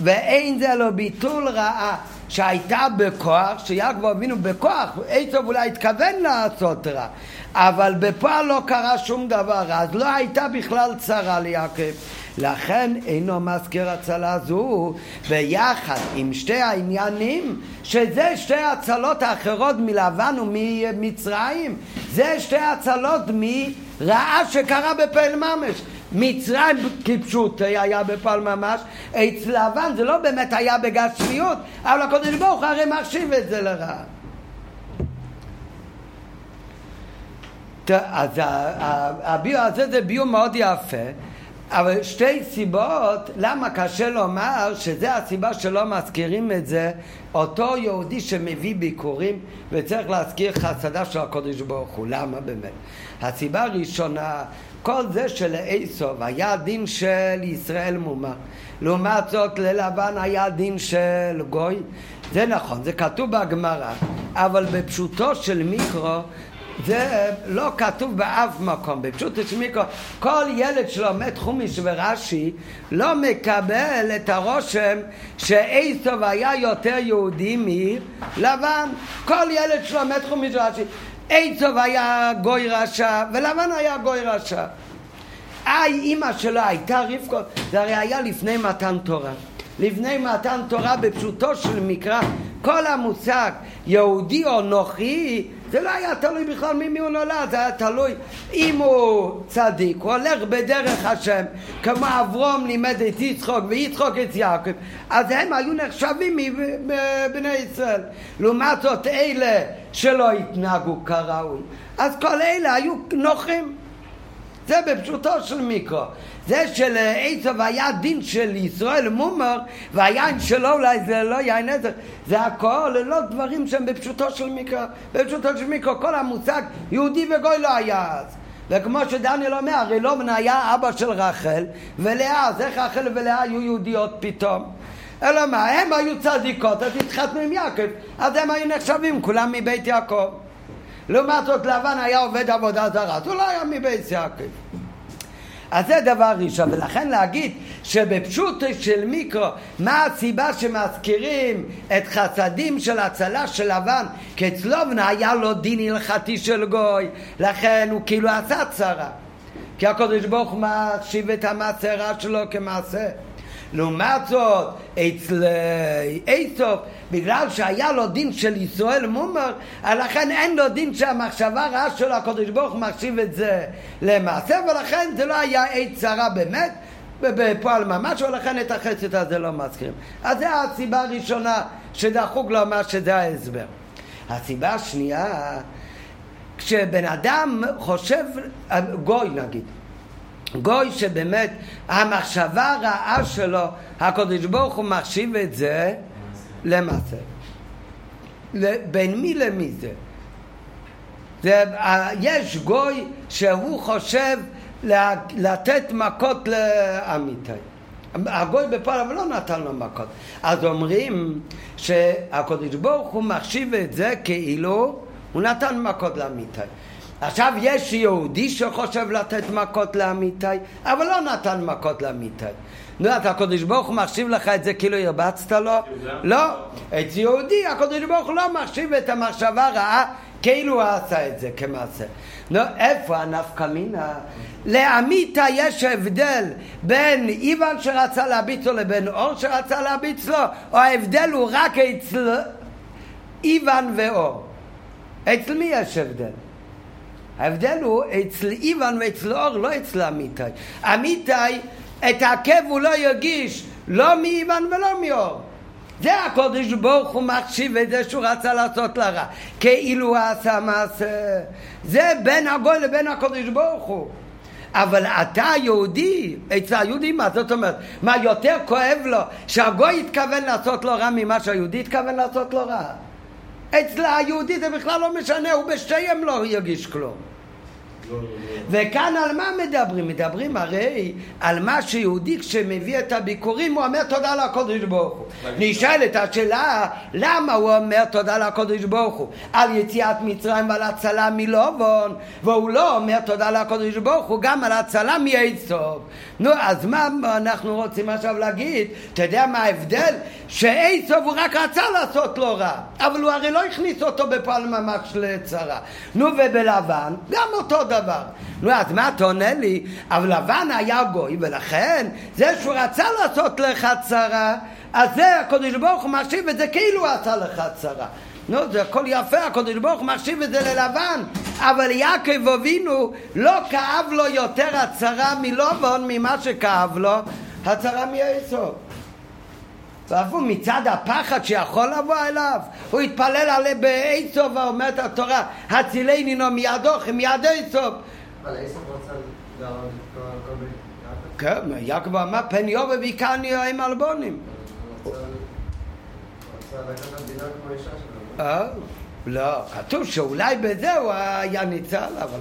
ואין זה לו ביטול רעה שהייתה בכוח, שיעקב אבינו בכוח, עשב אולי התכוון לעשות רע, אבל בפועל לא קרה שום דבר, אז לא הייתה בכלל צרה ליעקב. לכן אינו מזכיר הצלה זו ביחד עם שתי העניינים שזה שתי הצלות האחרות מלבן וממצרים זה שתי הצלות מרעה שקרה בפעל ממש מצרים כפשוט היה בפועל ממש, אצל לבן זה לא באמת היה בגשמיות, אבל הקודש ברוך הרי מחשיב את זה לרע. אז הביור הזה זה ביור מאוד יפה, אבל שתי סיבות למה קשה לומר שזה הסיבה שלא מזכירים את זה אותו יהודי שמביא ביקורים וצריך להזכיר חסדה של הקודש ברוך הוא למה באמת? הסיבה הראשונה כל זה שלעשוב היה דין של ישראל מומר. לעומת זאת ללבן היה דין של גוי. זה נכון, זה כתוב בגמרא, אבל בפשוטו של מיקרו זה לא כתוב באף מקום. בפשוטו של מיקרו, כל ילד שלומד חומיש ורש"י לא מקבל את הרושם שעשוב היה יותר יהודי מלבן. כל ילד שלומד חומיש ורש"י עיצוב היה גוי רשע, ולבן היה גוי רשע. איי, אימא שלו הייתה רבקו, זה הרי היה לפני מתן תורה. לפני מתן תורה בפשוטו של מקרא, כל המושג יהודי או נוכרי, זה לא היה תלוי בכלל ממי הוא נולד, זה היה תלוי אם הוא צדיק, הוא הולך בדרך השם, כמו אברום לימד את יצחוק ויצחוק את יעקב, אז הם היו נחשבים מבני ישראל. לעומת זאת אלה שלא התנהגו כראוי, אז כל אלה היו נוחים. זה בפשוטו של מיקרו. זה שלעצב היה דין של ישראל מומר, והיין שלו אולי זה לא יין עזר. זה הכל לא דברים שהם בפשוטו של מיקרו. בפשוטו של מיקרו כל המושג יהודי וגוי לא היה אז. וכמו שדניאל אומר, הרי לא היה אבא של רחל ולאה, אז איך רחל ולאה היו יהודיות פתאום? אלא מה, הם היו צדיקות, אז התחתנו עם יעקב, אז הם היו נחשבים כולם מבית יעקב. לעומת זאת לבן היה עובד עבודה זרה, אז הוא לא היה מבית יעקב. אז זה דבר ראשון, ולכן להגיד שבפשוט של מיקרו, מה הסיבה שמזכירים את חסדים של הצלה של לבן? כי אצלובנה היה לו דין הלכתי של גוי, לכן הוא כאילו עשה צרה. כי הקדוש ברוך הוא מחשיב את המעשה רע שלו כמעשה. לעומת זאת, אצל איסוף, בגלל שהיה לו דין של ישראל מומר, לכן אין לו דין שהמחשבה רעה של הקדוש ברוך הוא מחשיב את זה למעשה, ולכן זה לא היה עת צרה באמת, בפועל ממש, ולכן את החסד הזה לא מזכירים. אז זו הסיבה הראשונה שדחוק לומר שזה ההסבר. הסיבה השנייה, כשבן אדם חושב, גוי נגיד, גוי שבאמת המחשבה הרעה שלו, הקדוש ברוך הוא מחשיב את זה למעשה. בין מי למי זה? זה יש גוי שהוא חושב לתת מכות לאמיתי. הגוי בפועל אבל לא נתן לו מכות. אז אומרים שהקדוש ברוך הוא מחשיב את זה כאילו הוא נתן מכות לאמיתי. עכשיו יש יהודי שחושב לתת מכות לאמיתי, אבל לא נתן מכות לאמיתי. נו, אתה הקדוש ברוך הוא מחשיב לך את זה כאילו הרבצת לו? לא. אצל יהודי הקדוש ברוך הוא לא מחשיב את המחשבה רעה כאילו הוא עשה את זה כמעשה. נו, איפה הנפקא מינה? לאמיתה יש הבדל בין איוון שרצה להביץ לו לבין אור שרצה להביץ לו, או ההבדל הוא רק אצל איוון ואור. אצל מי יש הבדל? ההבדל הוא אצל איוון ואצל אור, לא אצל אמיתי. אמיתי, את הכאב הוא לא ירגיש, לא מאיוון ולא מאור. זה הקודש ברוך הוא מחשיב את זה שהוא רצה לעשות לה רע. כאילו עשה מעשה. זה בין הגוי לבין הקודש ברוך הוא. אבל אתה יהודי, אצל היהודי מה זאת אומרת? מה יותר כואב לו שהגוי התכוון לעשות לו רע ממה שהיהודי התכוון לעשות לו רע? אצל היהודי זה בכלל לא משנה, הוא בשתיהם לא ירגיש כלום. וכאן על מה מדברים? מדברים הרי על מה שיהודי כשמביא את הביקורים הוא אומר תודה לקודש ברוך הוא. נשאלת השאלה למה הוא אומר תודה לקודש ברוך הוא על יציאת מצרים ועל הצלה מלובון והוא לא אומר תודה לקודש ברוך הוא גם על הצלה מאיסוף. נו אז מה אנחנו רוצים עכשיו להגיד? אתה יודע מה ההבדל? שאיסוף הוא רק רצה לעשות לו רע אבל הוא הרי לא הכניס אותו בפועל ממש לצרה. נו ובלבן גם אותו דבר דבר. נו, אז מה אתה עונה לי? אבל לבן היה גוי, ולכן זה שהוא רצה לעשות לך צרה, אז זה הקדוש ברוך הוא מחשיב את זה כאילו הוא עשה לך צרה. נו, זה הכל יפה, הקדוש ברוך הוא מחשיב את זה ללבן, אבל יעקב אבינו לא כאב לו יותר הצרה מלובון ממה שכאב לו הצרה ואפילו מצד הפחד שיכול לבוא אליו, הוא התפלל עליה באיסוף ואומרת התורה, הצילני נו מידוך, מיד איסוף. אבל איסוף רצה להרוג את כל כן, יעקב אמר פן יובה ויקני עם אלבונים. רצה לקחת כמו אישה שלו. אה? לא, כתוב שאולי בזה הוא היה ניצל, אבל...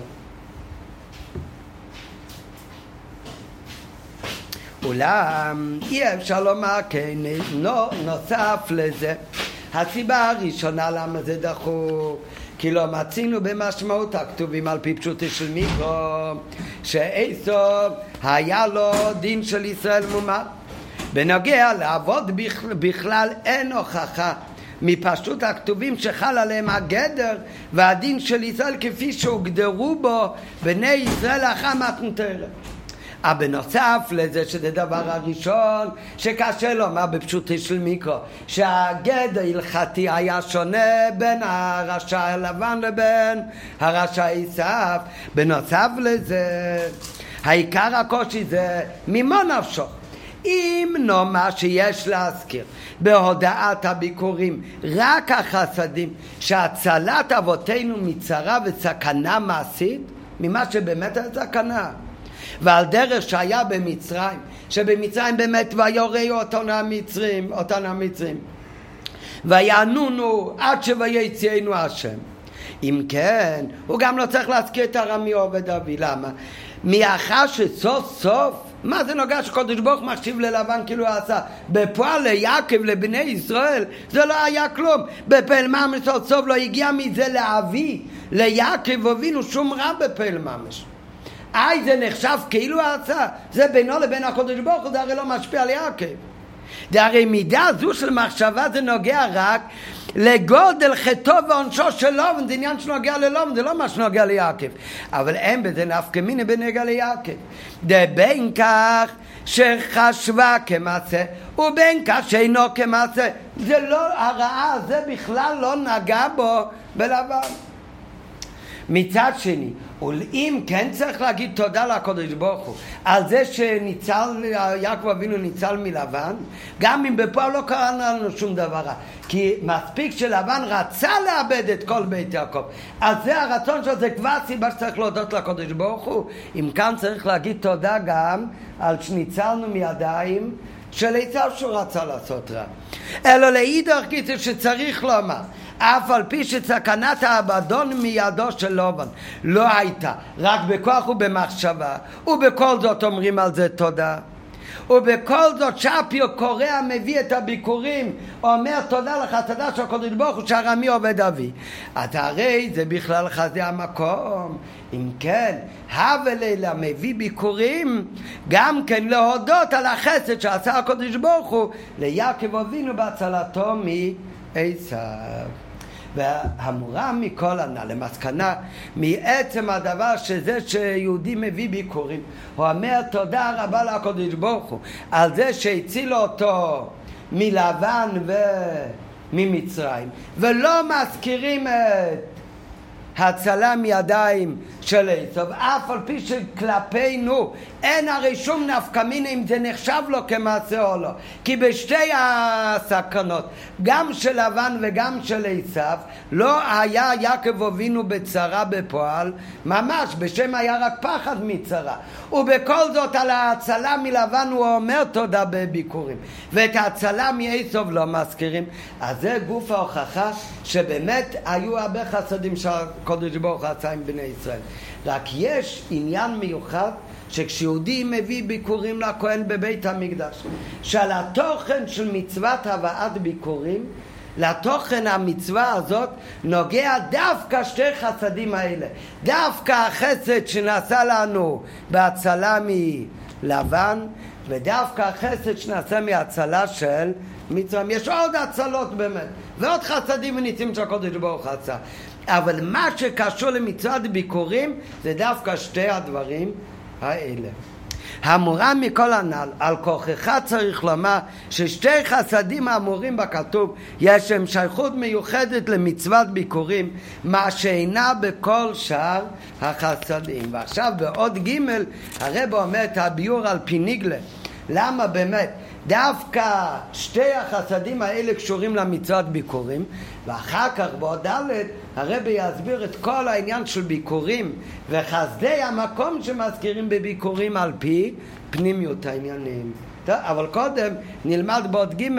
אולם אי אפשר לומר כן, לא נוסף לזה. הסיבה הראשונה למה זה דחוק כי לא מצינו במשמעות הכתובים על פי פשוטי של מיקרו שאיסוף היה לו דין של ישראל מומר בנוגע לעבוד בכלל אין הוכחה מפשוט הכתובים שחל עליהם הגדר והדין של ישראל כפי שהוגדרו בו בני ישראל אחר מתנתרת אבל בנוסף לזה שזה דבר הראשון שקשה לומר בפשוטי של מיקרו שהגד ההלכתי היה שונה בין הרשע הלבן לבין הרשע עשיו. בנוסף לזה העיקר הקושי זה ממה נפשו. אם נאמר שיש להזכיר בהודעת הביקורים רק החסדים שהצלת אבותינו מצרה וסכנה מעשית ממה שבאמת היה סכנה ועל דרך שהיה במצרים, שבמצרים באמת ויורא אותנו המצרים, אותנו המצרים. ויענונו עד שויציאנו השם. אם כן, הוא גם לא צריך להזכיר את הרמי עובד אבי. למה? מאחר שסוף סוף, מה זה נוגע שקודש ברוך מחשיב ללבן כאילו עשה? בפועל ליעקב, לבני ישראל, זה לא היה כלום. בפעל ממש סוף סוף לא הגיע מזה לאבי, ליעקב הבינו שום רע בפעל ממש. איי זה נחשב כאילו עשה, זה בינו לבין הקודש ברוך הוא, זה הרי לא משפיע על יעקב. זה הרי מידה זו של מחשבה זה נוגע רק לגודל חטאו ועונשו של לובן, זה עניין שנוגע ללובן, זה לא מה שנוגע ליעקב. אבל אין בזה נפקא מיני בנגע ליעקב. דבין כך שחשבה כמעשה ובין כך שאינו כמעשה. זה לא, הרעה זה בכלל לא נגע בו בלבן. מצד שני, אם כן צריך להגיד תודה לקודש ברוך הוא על זה שניצל, יעקב אבינו ניצל מלבן, גם אם בפועל לא קרה לנו שום דבר רע. כי מספיק שלבן רצה לאבד את כל בית יעקב. אז זה הרצון שלו, זה כבר סיבה שצריך להודות לקודש ברוך הוא. אם כאן צריך להגיד תודה גם על שניצלנו מידיים של עשיו שהוא רצה לעשות רע. אלא לאידך גיסא שצריך לומר אף על פי שסכנת האבדון מידו של לובן לא הייתה, רק בכוח ובמחשבה, ובכל זאת אומרים על זה תודה. ובכל זאת שפיו קורע מביא את הביקורים אומר תודה לך תודה של הקודש ברוך הוא שהרמי עובד אבי. אז הרי זה בכלל חזה המקום. אם כן הווה לילה מביא ביקורים גם כן להודות על החסד שעשה הקודש ברוך הוא ליעקב אבינו בהצלתו מעשיו והמורה מכל הנ"ל למסקנה מעצם הדבר שזה שיהודי מביא ביקורים הוא אומר תודה רבה לקדוש ברוך הוא על זה שהציל אותו מלבן וממצרים ולא מזכירים את הצלה מידיים של עשב, אף על פי שכלפינו אין הרי שום נפקא מינה אם זה נחשב לו כמעשה או לא. כי בשתי הסכנות, גם של לבן וגם של עשב, לא היה יעקב אבינו בצרה בפועל, ממש, בשם היה רק פחד מצרה. ובכל זאת על ההצלה מלבן הוא אומר תודה בביקורים. ואת ההצלה מעשב לא מזכירים. אז זה גוף ההוכחה שבאמת היו הרבה חסדים שהקודש ברוך הוא עשה עם בני ישראל. רק יש עניין מיוחד שכשיהודי מביא ביקורים לכהן בבית המקדש, שעל התוכן של מצוות הבאת ביקורים, לתוכן המצווה הזאת נוגע דווקא שתי חסדים האלה. דווקא החסד שנעשה לנו בהצלה מלבן, ודווקא החסד שנעשה מהצלה של מצרים. יש עוד הצלות באמת, ועוד חסדים וניסים שהקודש ברוך הוא עשה. אבל מה שקשור למצוות ביקורים זה דווקא שתי הדברים האלה. המורה מכל הנ"ל, על כוחך צריך לומר ששתי חסדים האמורים בכתוב יש להם שייכות מיוחדת למצוות ביקורים, מה שאינה בכל שאר החסדים. ועכשיו בעוד ג' הרב אומר את הביור על פי ניגלה. למה באמת? דווקא שתי החסדים האלה קשורים למצוות ביקורים, ואחר כך בעוד ד' הרבי יסביר את כל העניין של ביקורים וחסדי המקום שמזכירים בביקורים על פי פנימיות העניינים. טוב, אבל קודם נלמד בעוד ג'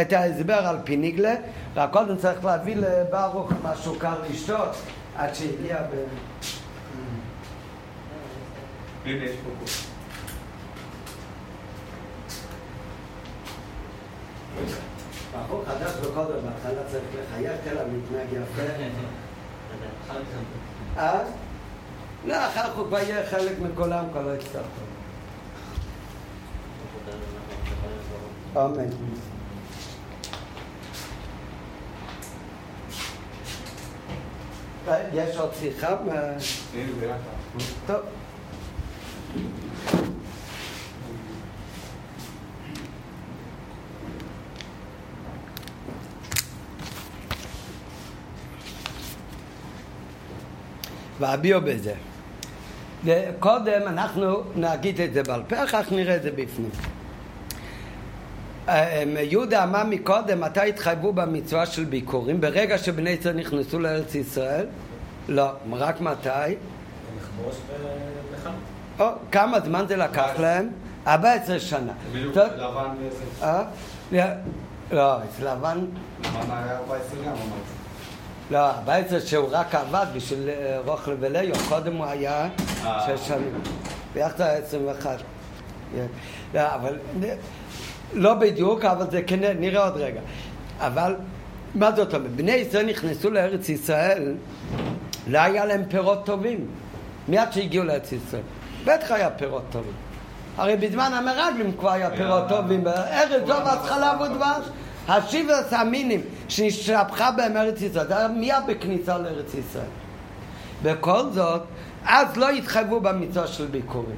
את ההסבר על פי ניגלה, רק קודם צריך להביא לברוך משהו קר לשתות עד שהגיע ב... הנה יש פה בחור חדש וקודם, בהתחלה צריך לחייך אליו, להתנהג יפה. אה? לא, אחר כך הוא כבר יהיה חלק מכולם, כבר לא יצטרך. אמן. יש עוד שיחה? טוב. והביאו בזה. קודם אנחנו נגיד את זה בעל פה, אחר כך נראה את זה בפנים. אה, יהודה אמר מקודם, מתי התחייבו במצווה של ביקורים? ברגע שבני ישראל נכנסו לארץ ישראל? לא, רק מתי? או, כמה זמן זה לקח להם? 14 שנה. בדיוק, לבן אה? לא, אצל לבן... לבן היה 14 גם אמרתי. לא, הבית זה שהוא רק עבד בשביל אה, רוכל וליו, קודם הוא היה אה. שש שנים, ביחד היה עשרים ואחת. לא, אבל לא בדיוק, אבל זה כן, נראה עוד רגע. אבל מה זאת אומרת? בני ישראל נכנסו לארץ ישראל, לא היה להם פירות טובים. מיד שהגיעו לארץ ישראל. בטח היה פירות טובים. הרי בזמן המרגלים כבר היה פירות טובים, ארץ טוב אז חלב ודבש. השיבס המינים שנשתפכה בהם ארץ ישראל, זה היה מיד בכניסה לארץ ישראל. בכל זאת, אז לא התחייבו במצווה של ביקורים.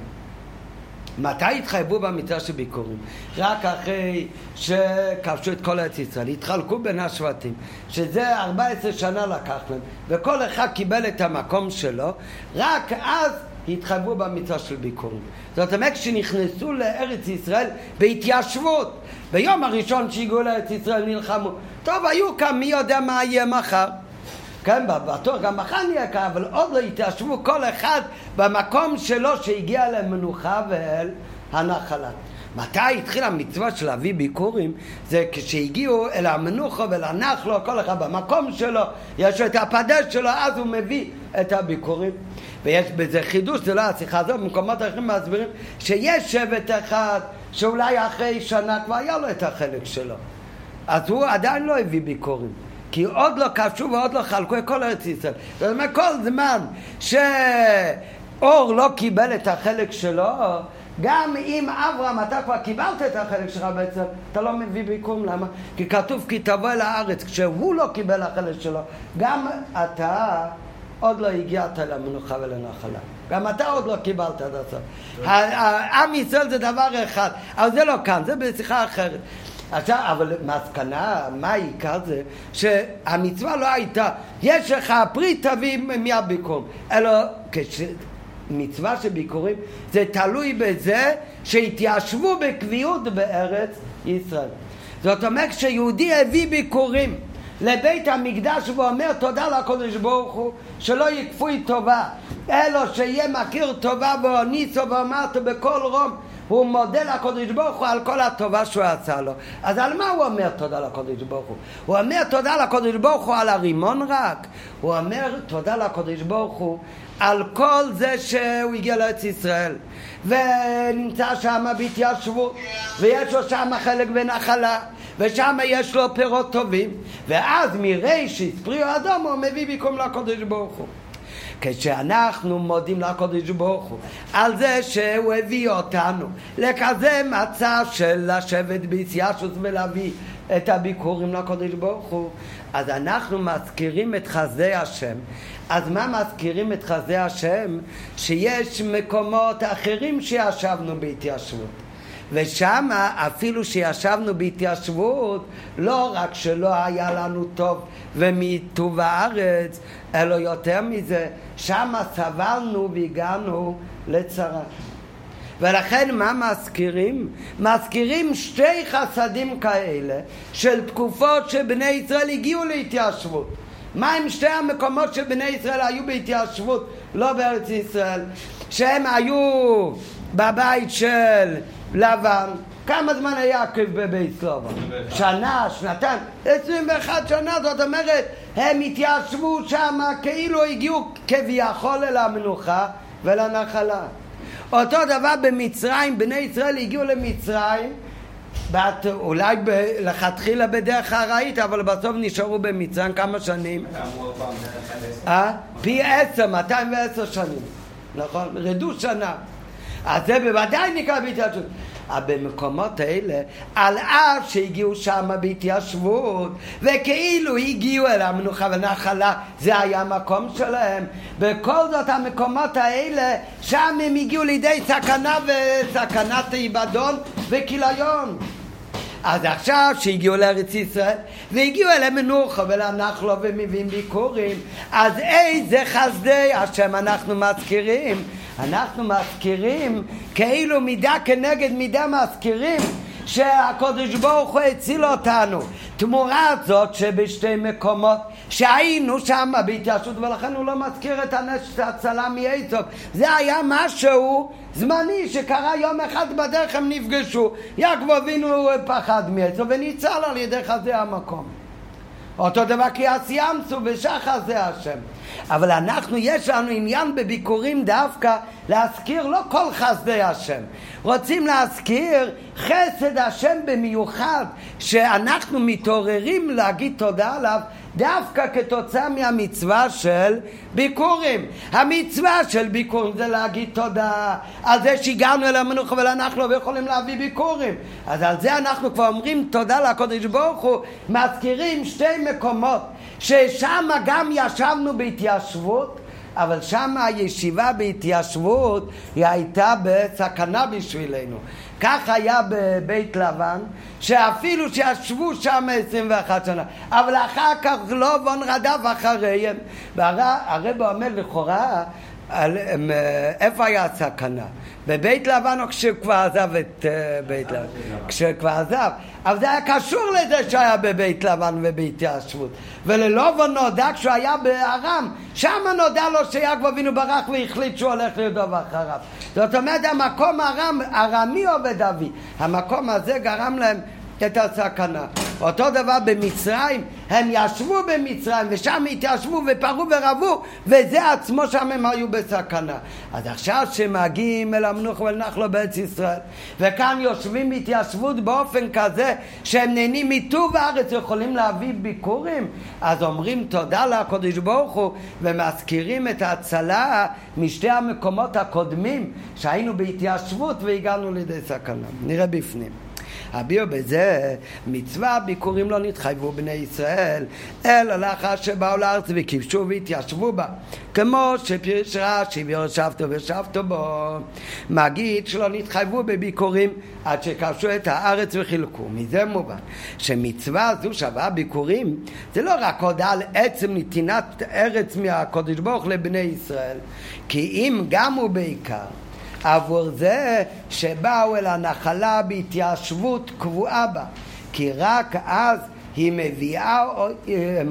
מתי התחייבו במצווה של ביקורים? רק אחרי שכבשו את כל ארץ ישראל, התחלקו בין השבטים, שזה 14 שנה לקח להם, וכל אחד קיבל את המקום שלו, רק אז התחייבו במצווה של ביקורים. זאת אומרת, כשנכנסו לארץ ישראל בהתיישבות, ביום הראשון שהגיעו לארץ ישראל נלחמו. טוב, היו כאן, מי יודע מה יהיה מחר. כן, בטוח גם מחר נהיה כאן, אבל עוד לא התיישבו כל אחד במקום שלו שהגיע למנוחה ואל הנחלה. מתי התחילה המצווה של להביא ביקורים? זה כשהגיעו אל המנוחה ואל כל אחד במקום שלו, יש את הפדש שלו, אז הוא מביא את הביקורים. ויש בזה חידוש, זה לא השיחה הזאת, במקומות אחרים מסבירים שיש שבט אחד שאולי אחרי שנה כבר היה לו את החלק שלו. אז הוא עדיין לא הביא ביקורים. כי עוד לא כבשו ועוד לא חלקו את כל ארץ ישראל. זאת אומרת, כל זמן שאור לא קיבל את החלק שלו, גם אם אברהם אתה כבר קיבלת את החלק שלך בעצם, אתה לא מביא ביקום, למה? כי כתוב כי תבוא אל הארץ, כשהוא לא קיבל החלק שלו, גם אתה עוד לא הגעת למנוחה ולנחלה. גם אתה עוד לא קיבלת עד הסוף. עם ישראל זה דבר אחד, אבל זה לא כאן, זה בשיחה אחרת. עכשיו, אבל מסקנה, מה העיקר זה? שהמצווה לא הייתה, יש לך פרי תביא מיד ביקום, אלא כש... מצווה של ביקורים זה תלוי בזה שהתיישבו בקביעות בארץ ישראל. זאת אומרת, כשיהודי הביא ביקורים לבית המקדש ואומר תודה לקדוש ברוך הוא שלא יכפוי טובה אלא שיהיה מכיר טובה ואוניסו ואמרתו בכל רום הוא מודה לקדוש ברוך הוא על כל הטובה שהוא עשה לו. אז על מה הוא אומר תודה לקדוש ברוך הוא? הוא אומר תודה לקדוש ברוך הוא על הרימון רק? הוא אומר תודה לקדוש ברוך הוא על כל זה שהוא הגיע לארץ ישראל ונמצא שם בהתיישבות ויש לו שם חלק בנחלה ושם יש לו פירות טובים ואז מרישיס פריו אדום הוא מביא ביקום לקדוש ברוך הוא. כשאנחנו מודים לקודש ברוך הוא על זה שהוא הביא אותנו לכזה מצב של לשבת ביציאשוס ולהביא את הביקורים לקודש ברוך הוא אז אנחנו מזכירים את חסדי השם. אז מה מזכירים את חסדי השם? שיש מקומות אחרים שישבנו בהתיישבות ושם אפילו שישבנו בהתיישבות לא רק שלא היה לנו טוב ומטוב הארץ אלא יותר מזה שם סבלנו והגענו לצרה. ולכן מה מזכירים? מזכירים שתי חסדים כאלה של תקופות שבני ישראל הגיעו להתיישבות. מה עם שתי המקומות שבני ישראל היו בהתיישבות, לא בארץ ישראל, שהם היו בבית של לבן, כמה זמן היה עקב בבית סלובה? שנה, שנתיים, 21 שנה, זאת אומרת, הם התיישבו שם כאילו הגיעו כביכול אל המנוחה ולנחלה. אותו דבר במצרים, בני ישראל הגיעו למצרים בת, אולי ב, לכתחילה בדרך ארעית, אבל בסוף נשארו במצרים כמה שנים? אה? פי עשר, 210 שנים, נכון? רדו שנה. אז זה בוודאי נקרא בהתיישבות. אבל במקומות האלה, על אף שהגיעו שם בהתיישבות, וכאילו הגיעו אל המנוחה ונחלה, זה היה המקום שלהם. בכל זאת המקומות האלה, שם הם הגיעו לידי סכנה וסכנת איבדון וכיליון. אז עכשיו שהגיעו לארץ ישראל והגיעו אל המנוחה ולנחלו ומביאים ביקורים אז איזה חסדי השם אנחנו מזכירים אנחנו מזכירים כאילו מידה כנגד מידה מזכירים שהקודש ברוך הוא הציל אותנו. תמורת זאת שבשתי מקומות שהיינו שם בהתיישבות ולכן הוא לא מזכיר את הנשק ההצלה מאיצוק. זה היה משהו זמני שקרה יום אחד בדרך הם נפגשו. יעקב אבינו פחד מאיצוק וניצל על ידי חזה המקום. אותו דבר כי אז ימצו ושחר זה השם. אבל אנחנו, יש לנו עניין בביקורים דווקא להזכיר לא כל חסדי השם. רוצים להזכיר חסד השם במיוחד, שאנחנו מתעוררים להגיד תודה עליו דווקא כתוצאה מהמצווה של ביקורים. המצווה של ביקורים זה להגיד תודה על זה שהגענו אל המנוחה אבל אנחנו לא יכולים להביא ביקורים. אז על זה אנחנו כבר אומרים תודה לקודש ברוך הוא, מזכירים שתי מקומות ששם גם ישבנו בהתיישבות אבל שם הישיבה בהתיישבות היא הייתה בסכנה בשבילנו. כך היה בבית לבן, שאפילו שישבו שם 21 שנה, אבל אחר כך לא בון רדף אחריהם. והרב אומר לכאורה, איפה היה הסכנה? בבית לבן או כשהוא כבר עזב את אה, בית לבן? כשהוא כבר עזב. אבל זה היה קשור לזה שהיה בבית לבן ובהתיישבות. וללא נודע כשהוא היה בארם, שם נודע לו שיעקב אבינו ברח והחליט שהוא הולך לרדוף אחריו. זאת אומרת, המקום ארם, ארמי עובד אבי. המקום הזה גרם להם את הסכנה. אותו דבר במצרים, הם ישבו במצרים ושם התיישבו ופרו ורבו וזה עצמו שם הם היו בסכנה. אז עכשיו שמגיעים אל המנוח ואל נחלו בארץ ישראל וכאן יושבים בהתיישבות באופן כזה שהם נהנים מטוב הארץ ויכולים להביא ביקורים אז אומרים תודה לקדוש ברוך הוא ומזכירים את ההצלה משתי המקומות הקודמים שהיינו בהתיישבות והגענו לידי סכנה. נראה בפנים. הביאו בזה מצווה ביקורים לא נתחייבו בני ישראל אלא לאחר שבאו לארץ וכיבשו והתיישבו בה. כמו שפירש רש"י וישבתו וישבתו בו מגיד שלא נתחייבו בביקורים עד שכבשו את הארץ וחילקו. מזה מובן שמצווה זו שווה ביקורים. זה לא רק הודעה על עצם נתינת ארץ מהקודש ברוך לבני ישראל כי אם גם ובעיקר עבור זה שבאו אל הנחלה בהתיישבות קבועה בה, כי רק אז היא מביאה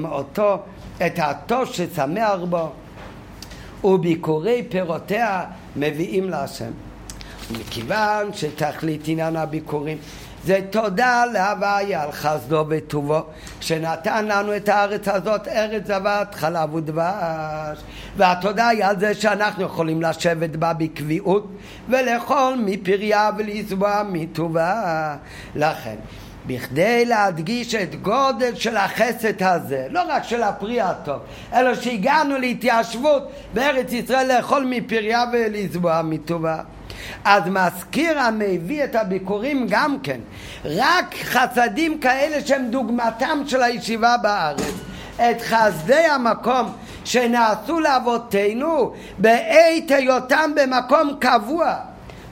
אותו, את הטוב ששמח בו, וביקורי פירותיה מביאים להשם. מכיוון שתכלית עניין הביקורים זה תודה להוויה על חסדו וטובו שנתן לנו את הארץ הזאת, ארץ זבת חלב ודבש והתודה היא על זה שאנחנו יכולים לשבת בה בקביעות ולאכול מפריה ולשבוע מטובה לכן בכדי להדגיש את גודל של החסד הזה, לא רק של הפרי הטוב, אלא שהגענו להתיישבות בארץ ישראל לאכול מפריה ולשבוע מטובה. אז מזכיר המביא את הביקורים גם כן, רק חסדים כאלה שהם דוגמתם של הישיבה בארץ. את חסדי המקום שנעשו לאבותינו בעת היותם במקום קבוע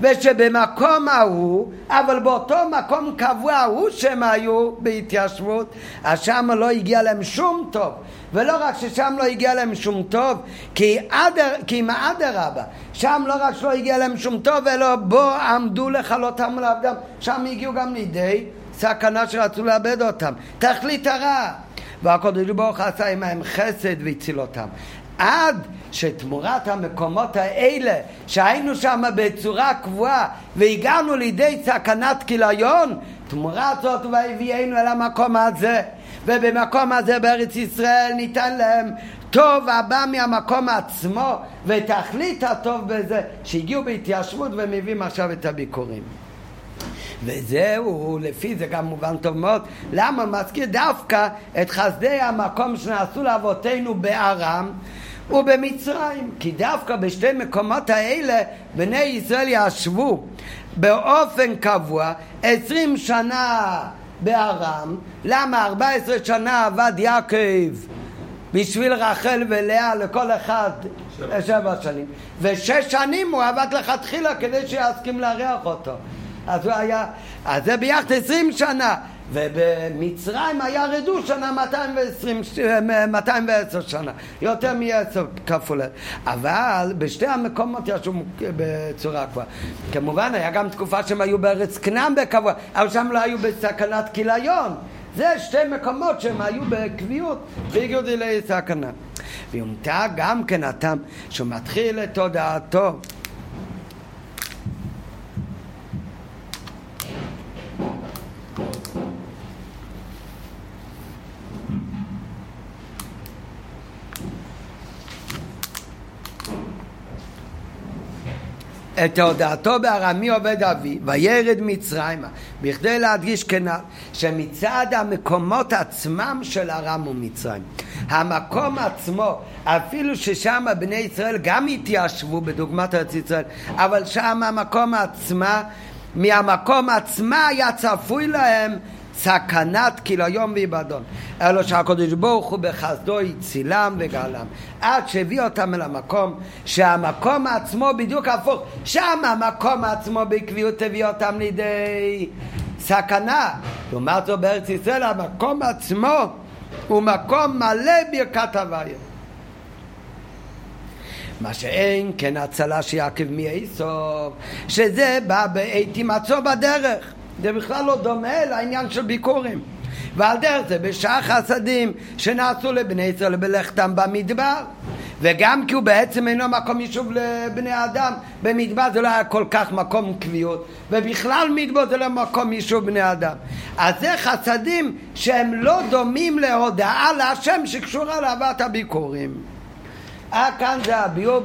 ושבמקום ההוא, אבל באותו מקום קבוע ההוא שהם היו בהתיישבות, אז שם לא הגיע להם שום טוב. ולא רק ששם לא הגיע להם שום טוב, כי, אדר, כי אם אדרבה, שם לא רק שלא הגיע להם שום טוב, אלא בו עמדו לכלותם לעבדם, שם הגיעו גם לידי סכנה שרצו לאבד אותם. תכלית הרע. והקדוש ברוך עשה עמהם חסד והציל אותם. עד שתמורת המקומות האלה שהיינו שם בצורה קבועה והגענו לידי סכנת כיליון תמורת זאת והביאנו אל המקום הזה. ובמקום הזה בארץ ישראל ניתן להם טוב הבא מהמקום עצמו ותכלית הטוב בזה שהגיעו בהתיישבות ומביאים עכשיו את הביקורים. וזהו, לפי זה גם מובן טוב מאוד, למה מזכיר דווקא את חסדי המקום שנעשו לאבותינו בארם ובמצרים, כי דווקא בשתי מקומות האלה בני ישראל ישבו באופן קבוע עשרים שנה בארם, למה? ארבע עשרה שנה עבד יעקב בשביל רחל ולאה לכל אחד שבע. שנים. ושש שנים הוא עבד לכתחילה כדי שיסכים לארח אותו. אז הוא היה, אז זה ביחד עשרים שנה ובמצרים היה רדו שנה 220, 210 שנה, יותר מעשר כפול. אבל בשתי המקומות ישבו בצורה קבועה. כמובן, היה גם תקופה שהם היו בארץ כנען בקבוע, אבל שם לא היו בסכנת כיליון. זה שתי מקומות שהם היו בקביעות והגיעו לסכנה. ויומתא גם כן הטעם שהוא מתחיל את תודעתו את הודעתו בארמי עובד אבי, וירד מצרימה, בכדי להדגיש כנ"ל, שמצד המקומות עצמם של ארם ומצרים, המקום עצמו, אפילו ששם בני ישראל גם התיישבו בדוגמת ארץ ישראל, אבל שם המקום עצמה, מהמקום עצמה היה צפוי להם סכנת כיליון ואיבדון. אלו שהקדוש ברוך הוא בחסדו הצילם וגאלם. עד שהביא אותם אל המקום, שהמקום עצמו בדיוק הפוך. שם המקום עצמו בעקביות הביא אותם לידי סכנה. לעומת זאת בארץ ישראל המקום עצמו הוא מקום מלא ברכת הוויה. מה שאין כן הצלה שיעקב מאיסוף, שזה בא בעת הימצאו בדרך. זה בכלל לא דומה לעניין של ביקורים. ועל דרך זה בשעה חסדים שנעשו לבני ישראל בלכתם במדבר וגם כי הוא בעצם אינו מקום יישוב לבני אדם במדבר זה לא היה כל כך מקום קביעות ובכלל מדבר זה לא מקום יישוב בני אדם. אז זה חסדים שהם לא דומים להודעה להשם שקשורה לאהבת הביקורים. אה כאן זה הביאו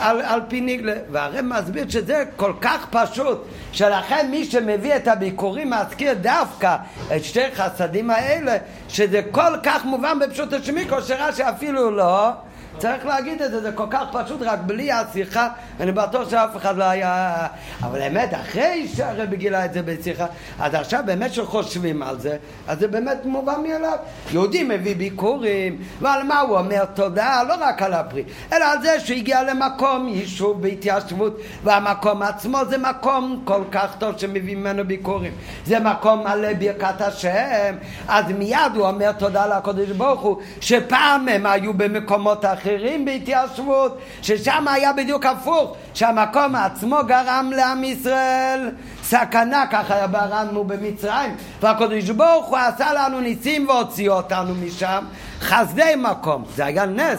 על, על פי ניגלה. והרי מסביר שזה כל כך פשוט, שלכן מי שמביא את הביקורים מזכיר דווקא את שתי חסדים האלה, שזה כל כך מובן בפשוט השמיקו, שרש"י אפילו לא צריך להגיד את זה, זה כל כך פשוט, רק בלי השיחה, אני בטוח שאף אחד לא היה... אבל באמת, אחרי שהרבי גילה את זה בשיחה, אז עכשיו באמת שחושבים על זה, אז זה באמת מובן מאליו. יהודי מביא ביקורים, ועל מה הוא אומר תודה? לא רק על הפרי, אלא על זה שהגיע למקום יישוב בהתיישבות, והמקום עצמו זה מקום כל כך טוב שמביא ממנו ביקורים. זה מקום מלא ברכת השם, אז מיד הוא אומר תודה לקדוש ברוך הוא, שפעם הם היו במקומות אחרים. אחרים בהתיישבות, ששם היה בדיוק הפוך, שהמקום עצמו גרם לעם ישראל. סכנה, ככה היה ברמנו במצרים, והקדוש ברוך הוא עשה לנו ניסים והוציא אותנו משם, חסדי מקום, זה היה נס,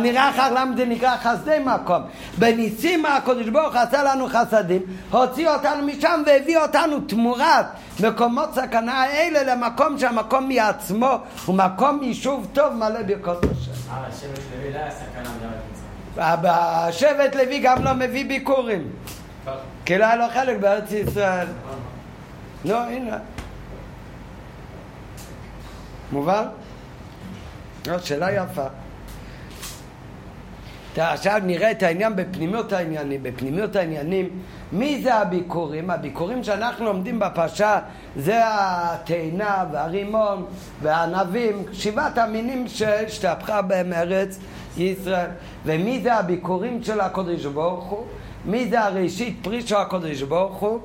נראה אחר למה זה נקרא חסדי מקום, בניסים הקדוש ברוך עשה לנו חסדים, הוציא אותנו משם והביא אותנו תמורת מקומות סכנה האלה למקום שהמקום מעצמו הוא מקום יישוב טוב מלא ברכות השם. אה, שבט לוי לא היה סכנה שבט לוי גם לא מביא ביקורים. כי לא היה לו חלק בארץ ישראל. לא, הנה. מובן? לא, שאלה יפה. עכשיו נראה את העניין בפנימיות העניינים. בפנימיות העניינים, מי זה הביקורים? הביקורים שאנחנו לומדים בפרשה זה התאנה והרימון והענבים, שבעת המינים שהשתפכה בהם ארץ ישראל. ומי זה הביקורים של הקודש ברוך הוא? מי זה הראשית פרי של הקודש ברוך הוא?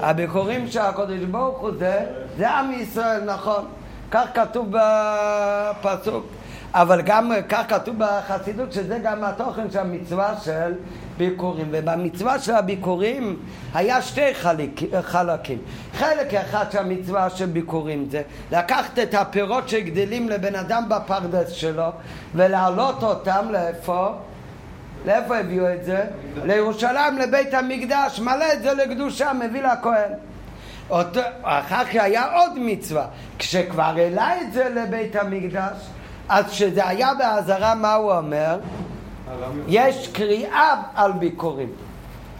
הביקורים של הקודש ברוך הוא זה, זה עם ישראל, נכון. כך כתוב בפסוק. אבל גם כך כתוב בחסידות שזה גם התוכן של המצווה של ביקורים ובמצווה של הביקורים היה שתי חלק, חלקים חלק אחד של המצווה של ביקורים זה לקחת את הפירות שגדלים לבן אדם בפרדס שלו ולהעלות אותם לאיפה? לאיפה הביאו את זה? לירושלים, לבית המקדש, מלא את זה לקדושה, מביא לכהן. אחר כך היה עוד מצווה, כשכבר העלה את זה לבית המקדש, אז כשזה היה באזהרה, מה הוא אומר? יש קריאה על ביקורים.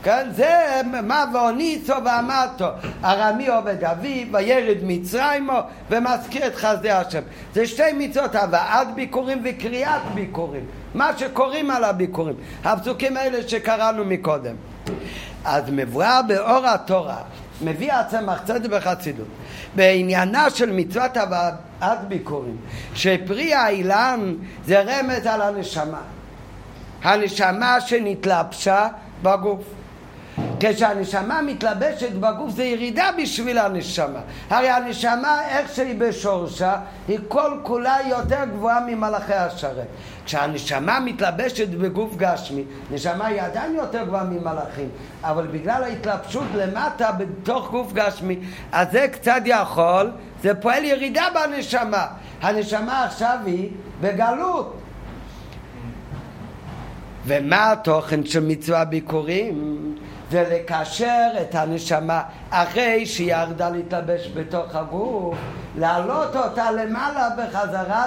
כן? זה מה ואוניצו ואמרתו, ארמי עובד אביו, וירד מצרימו, ומזכיר את חסדי השם. זה שתי מצוות, הבאת ביקורים וקריאת ביקורים. מה שקוראים על הביקורים. הפסוקים האלה שקראנו מקודם. אז מבואר באור התורה, מביא הצמח צדק בחסידות, בעניינה של מצוות הבאת ביקורים, שפרי האילן זה רמז על הנשמה. הנשמה שנתלבשה בגוף. כשהנשמה מתלבשת בגוף זה ירידה בשביל הנשמה. הרי הנשמה, איך שהיא בשורשה, היא כל כולה יותר גבוהה ממלאכי השרת. כשהנשמה מתלבשת בגוף גשמי, נשמה היא עדיין יותר גבוהה ממלאכים, אבל בגלל ההתלבשות למטה בתוך גוף גשמי, אז זה קצת יכול, זה פועל ירידה בנשמה. הנשמה עכשיו היא בגלות. ומה התוכן של מצווה ביקורים? זה לקשר את הנשמה אחרי שהיא ירדה להתלבש בתוך הגוף, להעלות אותה למעלה בחזרה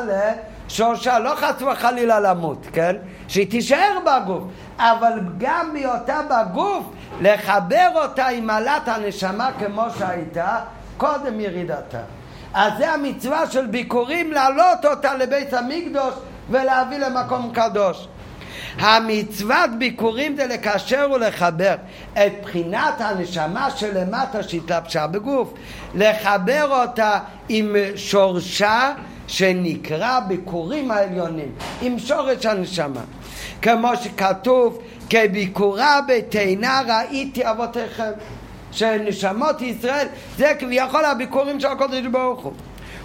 לשורשה, לא חס וחלילה למות, כן? שהיא תישאר בגוף, אבל גם בהיותה בגוף לחבר אותה עם מעלת הנשמה כמו שהייתה קודם ירידתה. אז זה המצווה של ביקורים להעלות אותה לבית המקדוש ולהביא למקום קדוש. המצוות ביקורים זה לקשר ולחבר את בחינת הנשמה שלמטה שהתלבשה בגוף, לחבר אותה עם שורשה שנקרא ביקורים העליונים, עם שורש הנשמה. כמו שכתוב, כביקורה בתאנה ראיתי אבותיכם. שנשמות ישראל זה כביכול הביקורים של הקודש ברוך הוא.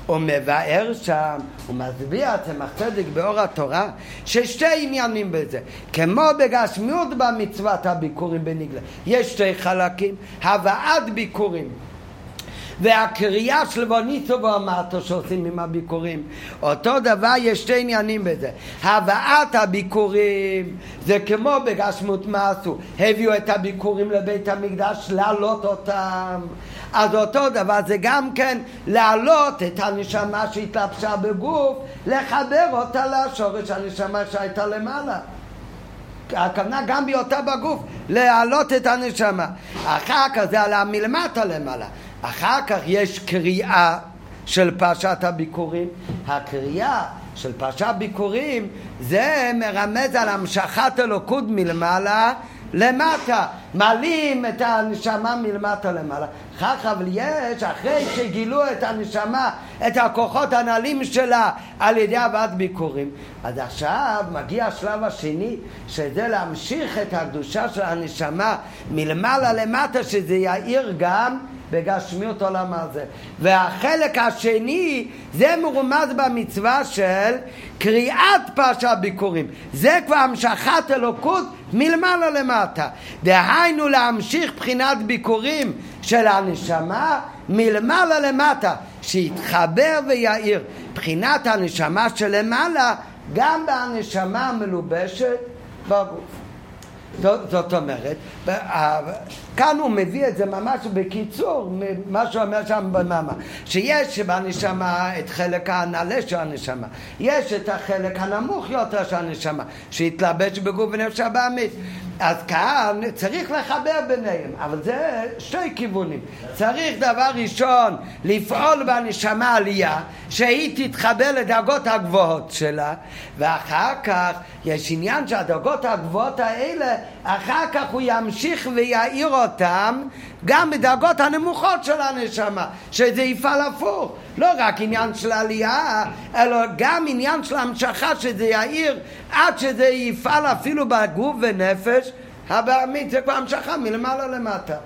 הוא מבאר שם, הוא מסביר צמח צדק באור התורה, ששתי עניינים בזה. כמו בגשמיות במצוות הביקורים בנגלה. יש שתי חלקים, הבאת ביקורים. והקריאה של בוניצו ואמרתו שעושים עם הביקורים. אותו דבר יש שתי עניינים בזה. הבאת הביקורים זה כמו בגשמות מעשו. הביאו את הביקורים לבית המקדש להעלות אותם. אז אותו דבר זה גם כן להעלות את הנשמה שהתלבשה בגוף, לחבר אותה לשורש הנשמה שהייתה למעלה. הכוונה גם בהיותה בגוף, להעלות את הנשמה. אחר כך זה עלה מלמטה למעלה. אחר כך יש קריאה של פרשת הביקורים. הקריאה של פרשת ביקורים זה מרמז על המשכת אלוקות מלמעלה למטה, מעלים את הנשמה מלמטה למעלה. אחר כך אבל יש, אחרי שגילו את הנשמה, את הכוחות הנעלים שלה על ידי הבאת ביקורים, אז עכשיו מגיע השלב השני, שזה להמשיך את הקדושה של הנשמה מלמעלה למטה, שזה יאיר גם בגשמיות עולם הזה. והחלק השני, זה מרומז במצווה של קריאת פרשת ביקורים. זה כבר המשכת אלוקות מלמעלה למטה. דהיינו להמשיך בחינת ביקורים של הנשמה מלמעלה למטה, שיתחבר ויאיר. בחינת הנשמה שלמעלה גם בהנשמה המלובשת בגוף. זאת, זאת אומרת, כאן הוא מביא את זה ממש בקיצור, מה שהוא אומר שם במאמר, שיש בנשמה את חלק הנעלה של הנשמה, יש את החלק הנמוך יותר של הנשמה, שהתלבש בגוף ונפש הבעמית. אז כאן צריך לחבר ביניהם, אבל זה שתי כיוונים. צריך דבר ראשון לפעול בנשמה עלייה, שהיא תתחבר לדרגות הגבוהות שלה, ואחר כך יש עניין שהדרגות הגבוהות האלה, אחר כך הוא ימשיך ויעיר אותם גם בדרגות הנמוכות של הנשמה, שזה יפעל הפוך. לא רק עניין של עלייה, אלא גם עניין של המשכה, שזה יאיר עד שזה יפעל אפילו בגוף ונפש, הבעמית זה כבר המשכה מלמעלה למטה.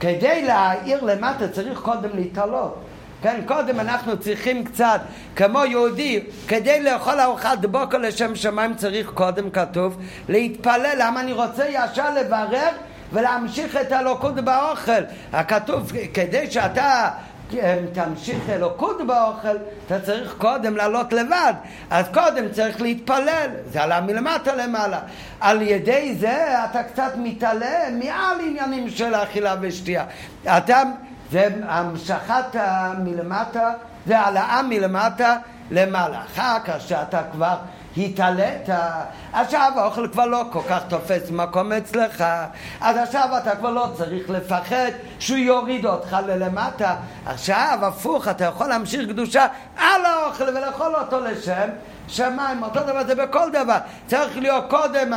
כדי להאיר למטה צריך קודם להתעלות. כן, קודם אנחנו צריכים קצת, כמו יהודי, כדי לאכול ארוחת בוקר לשם שמיים צריך קודם כתוב להתפלל. למה אני רוצה ישר לברר ולהמשיך את הלוקות באוכל? הכתוב, כדי שאתה תמשיך אלוקות באוכל, אתה צריך קודם לעלות לבד. אז קודם צריך להתפלל, זה עלה מלמטה למעלה. על ידי זה אתה קצת מתעלם מעל עניינים של אכילה ושתייה. אתה, זה המשכת מלמטה, זה העלאה מלמטה למעלה. אחר כך שאתה כבר התעלית, עכשיו האוכל כבר לא כל כך תופס מקום אצלך, אז עכשיו אתה כבר לא צריך לפחד שהוא יוריד אותך ללמטה. עכשיו, הפוך, אתה יכול להמשיך קדושה על האוכל ולאכול אותו לשם שמיים. אותו דבר זה בכל דבר. צריך להיות קודם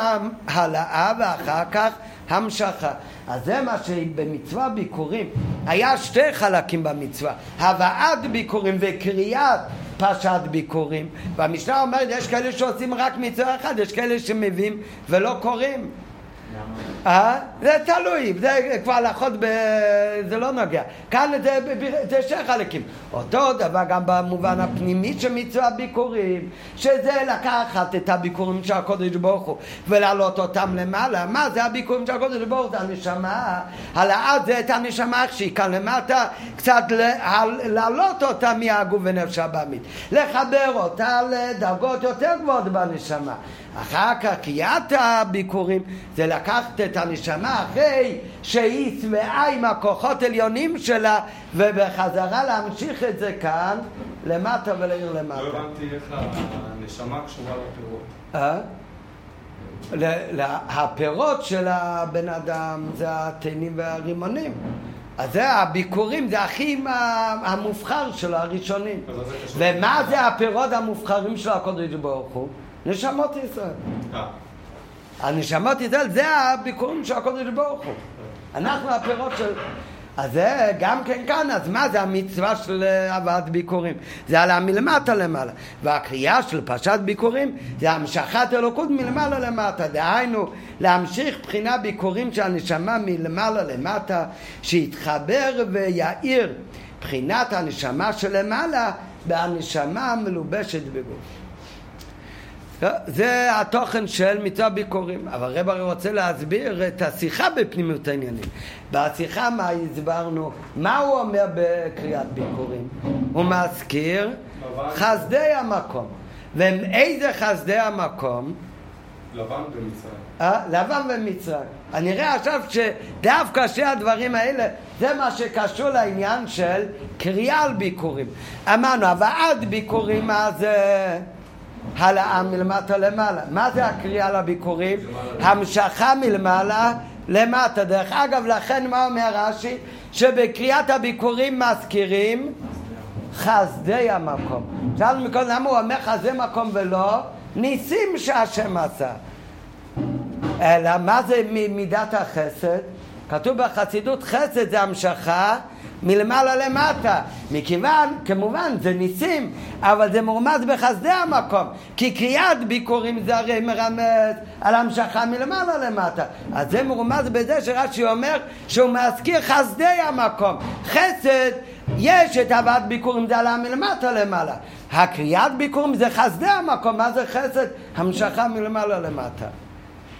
העלאה ואחר כך המשכה. אז זה מה שבמצווה ביקורים, היה שתי חלקים במצווה, הבאת ביקורים וקריאת פרשת ביקורים. והמשנה אומרת, יש כאלה שעושים רק מצווה אחת, יש כאלה שמביאים ולא קוראים. אה? זה תלוי, זה כבר הלכות, ב... זה לא נוגע. כאן זה, זה שני חלקים. אותו דבר גם במובן הפנימי של מצווה ביקורים, שזה לקחת את הביקורים של הקודש ברוך הוא ולהעלות אותם למעלה. מה זה הביקורים של הקודש ברוך הוא? זה הנשמה. העלאת זה את הנשמה שהיא כאן למטה, קצת להעלות אותה מהגוף ונפש הבאמית. לחבר אותה לדרגות יותר גבוהות בנשמה. אחר כך קריאת הביקורים זה לקחת את הנשמה אחרי שהיא שבעה עם הכוחות עליונים שלה ובחזרה להמשיך את זה כאן למטה ולעיר למטה. לא הבנתי איך הנשמה קשורה לפירות. אה? הפירות של הבן אדם זה התאנים והרימונים. אז זה הביקורים, זה הכי המובחר שלו, הראשונים. ומה זה הפירות המובחרים של הקודש ברוך הוא? נשמות ישראל. אה. הנשמות ישראל זה הביקורים של הקודש ברוך הוא. אנחנו הפירות של... אז זה גם כן כאן, אז מה זה המצווה של הבאת ביקורים? זה עלה מלמטה למעלה. והקריאה של פרשת ביקורים זה המשכת אלוקות מלמעלה למטה. דהיינו, להמשיך בחינה ביקורים של הנשמה מלמעלה למטה, שיתחבר ויאיר בחינת הנשמה שלמעלה בהנשמה המלובשת בגוף. זה התוכן של מצווה ביקורים. אבל רב הרי רוצה להסביר את השיחה בפנימיות העניינים. בשיחה מה הסברנו? מה הוא אומר בקריאת ביקורים? הוא מזכיר חסדי המקום. ואיזה חסדי המקום? לבן ומצרים. אה? לבן ומצרים. אני רואה עכשיו שדווקא שני הדברים האלה זה מה שקשור לעניין של קריאה על ביקורים. אמרנו, הבאת ביקורים מה זה... העלאה מלמטה למעלה. מה זה הקריאה לביקורים? המשכה מלמעלה למטה. דרך אגב, לכן מה אומר רש"י? שבקריאת הביקורים מזכירים חסדי המקום. שאלנו מקודם למה הוא אומר חסדי מקום ולא ניסים שהשם עשה. אלא מה זה מידת החסד? כתוב בחסידות חסד זה המשכה מלמעלה למטה. מכיוון, כמובן, זה ניסים, אבל זה מורמז בחסדי המקום. כי קריאת ביקורים זה הרי מרמז על המשכה מלמעלה למטה. אז זה מורמז בזה שרש"י אומר שהוא מזכיר חסדי המקום. חסד, יש את הבאת ביקורים, זה עלה מלמטה למעלה. הקריאת ביקורים זה חסדי המקום, מה זה חסד? המשכה מלמעלה למטה.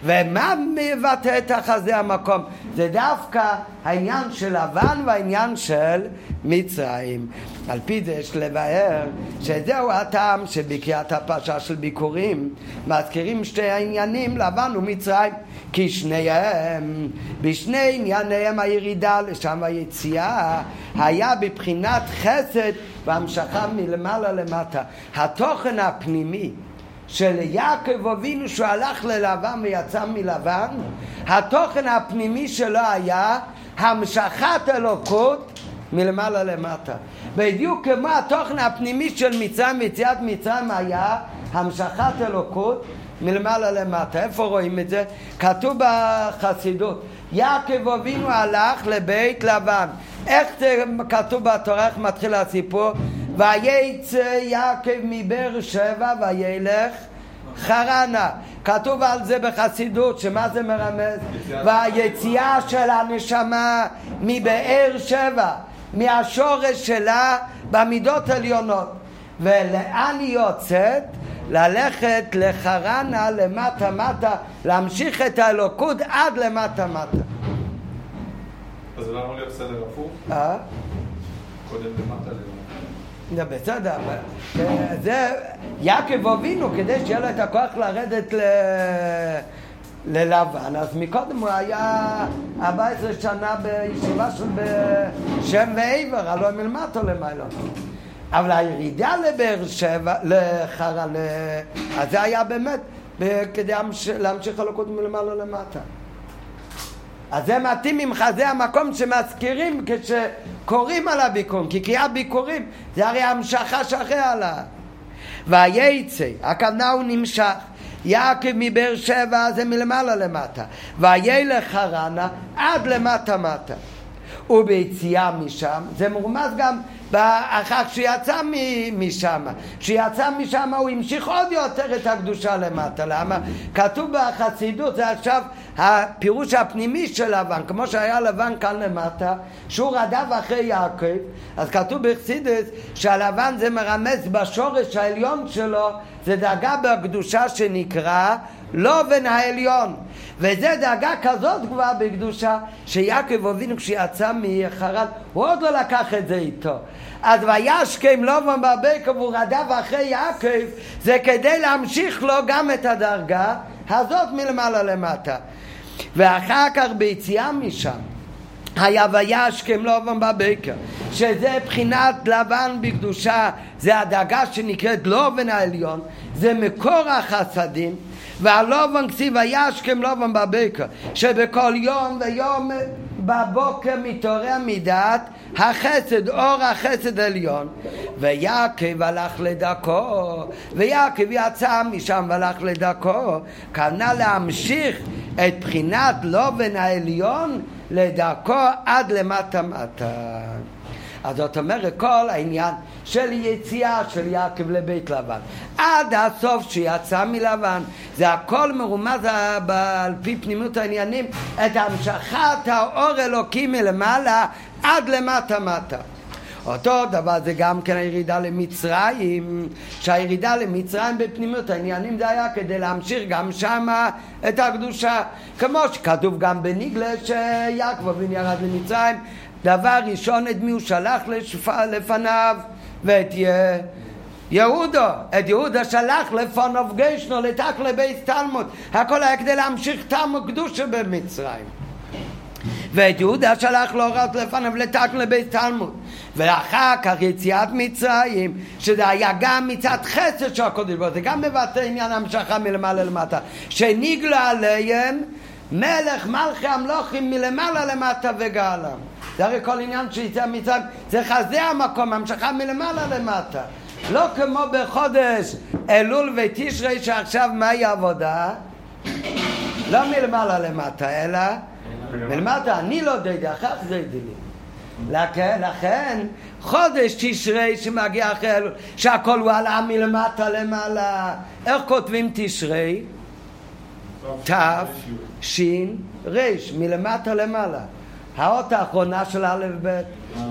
ומה מבטא את החזה המקום? זה דווקא העניין של לבן והעניין של מצרים. על פי זה יש לבאר שזהו הטעם שבקריאת הפרשה של ביקורים מזכירים שתי העניינים לבן ומצרים כי שניהם, בשני ענייניהם הירידה לשם היציאה היה בבחינת חסד והמשכה מלמעלה למטה. התוכן הפנימי של יעקב אבינו שהוא הלך ללבן ויצא מלבן, התוכן הפנימי שלו היה המשכת אלוקות מלמעלה למטה. בדיוק כמו התוכן הפנימי של מצרים ויציאת מצרים היה המשכת אלוקות מלמעלה למטה. איפה רואים את זה? כתוב בחסידות. יעקב אבינו הלך לבית לבן. איך זה כתוב בתורה, איך מתחיל הסיפור? וייצא יעקב מבאר שבע וילך חרנה. כתוב על זה בחסידות, שמה זה מרמז? והיציאה של הנשמה מבאר שבע, מהשורש שלה במידות עליונות. ולאן היא יוצאת? ללכת לחרנה למטה מטה, להמשיך את האלוקות עד למטה מטה. אז למה להיות סדר הפוך? אה? קודם למטה למטה. בסדר, זה יעקב אבינו, כדי שיהיה לו את הכוח לרדת ל... ללבן, אז מקודם הוא היה 14 שנה בישיבה של שם ועבר, הלוא מלמטו למיילו. אבל הירידה לבאר שבע, לחרא, אז זה היה באמת כדי להמשיך הלוקות מלמעלה למטה. אז זה מתאים עם חזה המקום שמזכירים כשקוראים על הביקורים, כי קריאת ביקורים זה הרי המשכה שאחרי עליו. וייצא, הכוונה הוא נמשך. יעקב מבאר שבע זה מלמעלה למטה. וילך חרנה עד למטה מטה. וביציאה משם, זה מורמז גם אחר שיצא משם. כשיצא משם הוא המשיך עוד יותר את הקדושה למטה. למה? כתוב בחסידות, זה עכשיו הפירוש הפנימי של לבן, כמו שהיה לבן כאן למטה, שהוא רדף אחרי יעקב, אז כתוב בחסידות שהלבן זה מרמז בשורש העליון שלו, זה דאגה בקדושה שנקרא לובן העליון. וזה דאגה כזאת כבר בקדושה, שיעקב אבינו כשיצא מחרן, הוא עוד לא לקח את זה איתו. אז וישכם לובן בבקר והוא רדף אחרי יעקב, זה כדי להמשיך לו גם את הדרגה הזאת מלמעלה למטה. ואחר כך ביציאה משם, היה וישכם לובן בבקר, שזה בחינת לבן בקדושה, זה הדאגה שנקראת לובן העליון, זה מקור החסדים, והלובן כסיב וישכם לובן בבקר, שבכל יום ויום בבוקר מתעורר מדעת החסד, אור החסד עליון. ויעקב הלך לדרכו, ויעקב יצא משם והלך לדרכו, כנ"ל להמשיך את בחינת לובן העליון לדרכו עד למטה מטה. אז זאת אומרת, כל העניין של יציאה של יעקב לבית לבן, עד הסוף שיצא מלבן, זה הכל מרומז על פי פנימות העניינים, את המשכת האור אלוקי מלמעלה עד למטה מטה. אותו דבר זה גם כן הירידה למצרים, שהירידה למצרים בפנימיות העניינים זה היה כדי להמשיך גם שמה את הקדושה, כמו שכתוב גם בניגלה שיעקב אבינו ירד למצרים דבר ראשון את מי הוא שלח לשפ... לפניו? ואת י... יהודו, את יהודה שלח לפניו גשנו לתק לבית תלמוד. הכל היה כדי להמשיך תלמוד קדושה במצרים. ואת יהודה שלח לא רק לפניו לתק לבית תלמוד. ואחר כך יציאת מצרים שזה היה גם מצד חסד של הקודש ברוך זה גם מבטא עניין המשכה מלמעלה למטה. שנגלה עליהם מלך מלכי המלוכים מלמעלה למטה וגאלם זה הרי כל עניין שיצא מצרים, זה חזה המקום, המשכה מלמעלה למטה. לא כמו בחודש אלול ותשרי שעכשיו מהי העבודה? לא מלמעלה למטה, אלא מלמטה, אני לא דיידי, אחר כך דיידי לי. לכן, לכן, חודש תשרי שמגיע אחרי אלול, שהכל הוא עלה מלמטה למעלה. איך כותבים תשרי? ת', ש', ר', מלמטה למעלה. האות האחרונה של א' ב',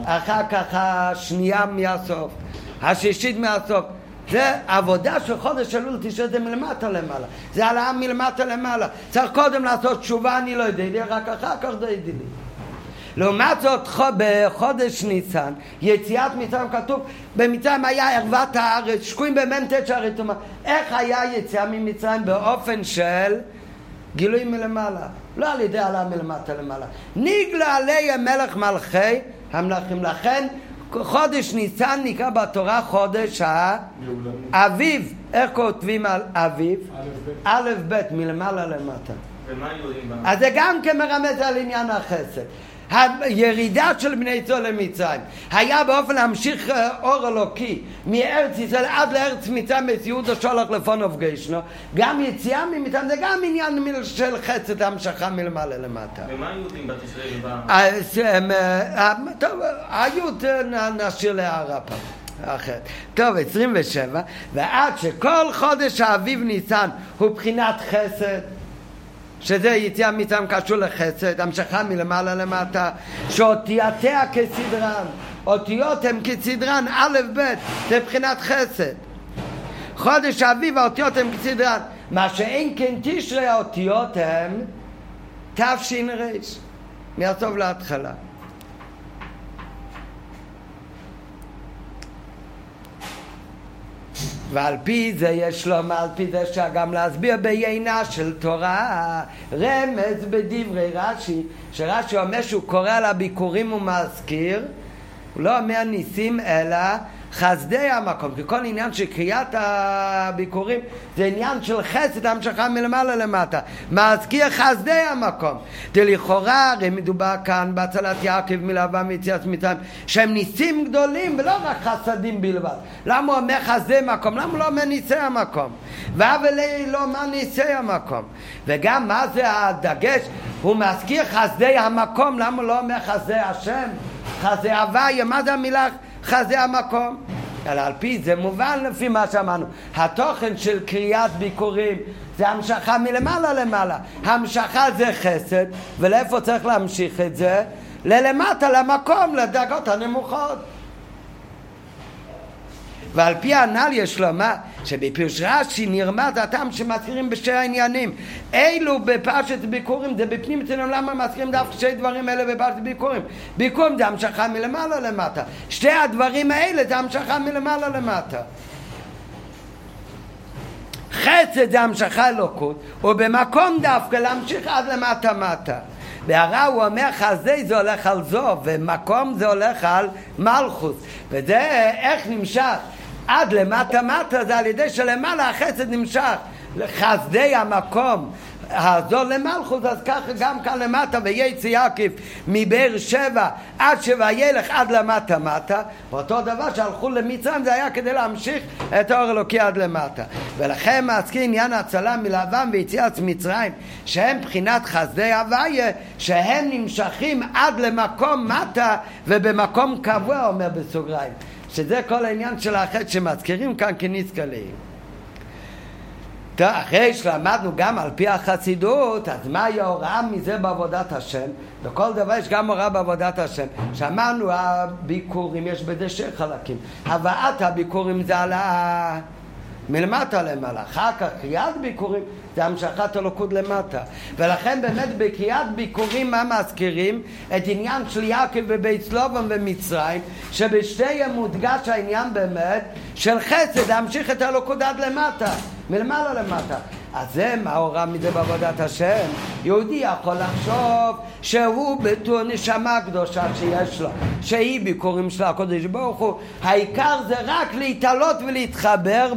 אחר כך השנייה מהסוף, השישית מהסוף. זה עבודה של חודש אלול תשעה זה מלמטה למעלה. זה העלאה מלמטה למעלה. צריך קודם לעשות תשובה, אני לא יודע לי, רק אחר כך יודע לי. לעומת זאת בחודש ניסן, יציאת מצרים כתוב, במצרים היה ערוות הארץ, שקועים במ"ט שערי טומאה. איך היה יציאה ממצרים באופן של גילוי מלמעלה? לא על ידי עלה מלמטה למעלה. נגלה עליהם מלך מלכי המלכים. לכן חודש ניסן נקרא בתורה חודש האביב. איך כותבים על אביב? א' ב' מלמעלה למטה. אז זה גם כן מרמז על עניין החסד. הירידה של בני ישראל למצרים היה באופן להמשיך אה, אור אלוקי מארץ ישראל עד לארץ מצרים את יהודה שולח לפונוב גשנו גם יציאה ממצרים זה גם עניין של חסד המשכה מלמעלה למטה ומה היהודים בתשרי אז אה, טוב, היהוד נשאיר להערה פעם אחרת. טוב, 27, ועד שכל חודש האביב ניסן הוא בחינת חסד שזה יציאה מצרים קשור לחסד, המשכה מלמעלה למטה, שאותיותיה כסדרן, אותיות הן כסדרן, א' ב', זה מבחינת חסד. חודש האביב האותיות הן כסדרן, מה שאין כן תשרי האותיות הן תש"ר, מהסוף להתחלה. ועל פי זה יש לו, על פי זה אפשר גם להסביר בעיינה של תורה רמז בדברי רש"י, שרש"י אומר שהוא קורא על הביקורים ומזכיר, הוא לא אומר ניסים אלא חסדי המקום, כי כל עניין של קריאת הביקורים זה עניין של חסד המשכה מלמעלה למטה, מזכיר חסדי המקום. לכאורה הרי מדובר כאן בהצלת יעקב מלווה מיציאת מצרים, שהם ניסים גדולים ולא רק חסדים בלבד. למה הוא אומר חסדי מקום? למה הוא לא אומר ניסי המקום? ואבל לא אומר ניסי המקום. וגם מה זה הדגש? הוא מזכיר חסדי המקום, למה הוא לא אומר חסדי השם? חסדי הוויה, מה זה המילה חזה המקום. אלא על פי זה מובן לפי מה שאמרנו. התוכן של קריאת ביקורים זה המשכה מלמעלה למעלה. המשכה זה חסד, ולאיפה צריך להמשיך את זה? ללמטה, למקום, לדרגות הנמוכות. ועל פי הנ"ל יש לומר שבפירוש רש"י נרמז הטעם שמזכירים בשתי העניינים. אילו בפרשת ביקורים זה בפנים אצלנו למה מזכירים דווקא שתי דברים אלה בפרשת ביקורים? ביקורים זה המשכה מלמעלה למטה. שתי הדברים האלה זה המשכה מלמעלה למטה. חסד זה המשכה אלוקות, ובמקום דווקא להמשיך עד למטה מטה. בהרע הוא אומר חזה זה הולך על זו, ומקום זה הולך על מלכוס. וזה איך נמשך עד למטה מטה זה על ידי שלמעלה החסד נמשך לחסדי המקום הזו למלכות, אז ככה גם כאן למטה, וייצא יעקב מבאר שבע עד שוילך עד למטה מטה, אותו דבר שהלכו למצרים זה היה כדי להמשיך את האור אלוקי עד למטה. ולכן מזכיר עניין הצלה מלבן ויציאת מצרים, שהם בחינת חסדי הוויה, שהם נמשכים עד למקום מטה ובמקום קבוע, אומר בסוגריים. שזה כל העניין של החטא שמזכירים כאן כנזכלים. אחרי שלמדנו גם על פי החסידות, אז מהי ההוראה מזה בעבודת השם? לכל דבר יש גם הוראה בעבודת השם. שאמרנו הביקורים, יש בזה שני חלקים. הבאת הביקורים זה על ה... מלמטה למעלה. אחר כך קריאת ביקורים זה המשכת אלוקות למטה. ולכן באמת בקריאת ביקורים מה מזכירים? את עניין של יעקב בבית סלובון ומצרים, שבשתיהם מודגש העניין באמת של חסד להמשיך את האלוקות עד למטה, מלמעלה למטה. אז זה הוראה מזה בעבודת השם. יהודי יכול לחשוב שהוא בתור נשמה קדושה שיש לו, שהיא ביקורים של הקודש ברוך הוא. העיקר זה רק להתעלות ולהתחבר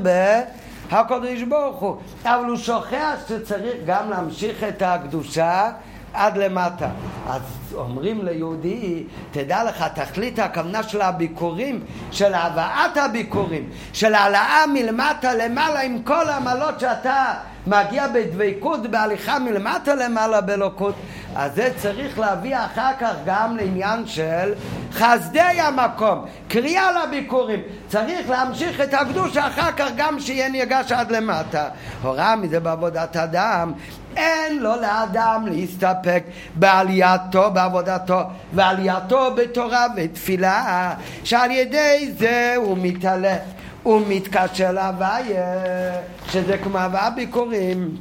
בהקודש ברוך הוא. אבל הוא שוכח שצריך גם להמשיך את הקדושה עד למטה. אז אומרים ליהודי, תדע לך, תכלית הכוונה של הביקורים, של הבאת הביקורים, של העלאה מלמטה למעלה עם כל העמלות שאתה מגיע בדבקות, בהליכה מלמטה למעלה באלוקות, אז זה צריך להביא אחר כך גם לעניין של חסדי המקום, קריאה לביקורים. צריך להמשיך את הקדוש אחר כך גם שיהיה נרגש עד למטה. הוראה מזה בעבודת אדם, אין לו לאדם להסתפק בעלייתו, בעבודתו, ועלייתו בתורה ותפילה, שעל ידי זה הוא מתעלה. הוא מתקשר להוויה, שזה כמו הוויה ביקורים.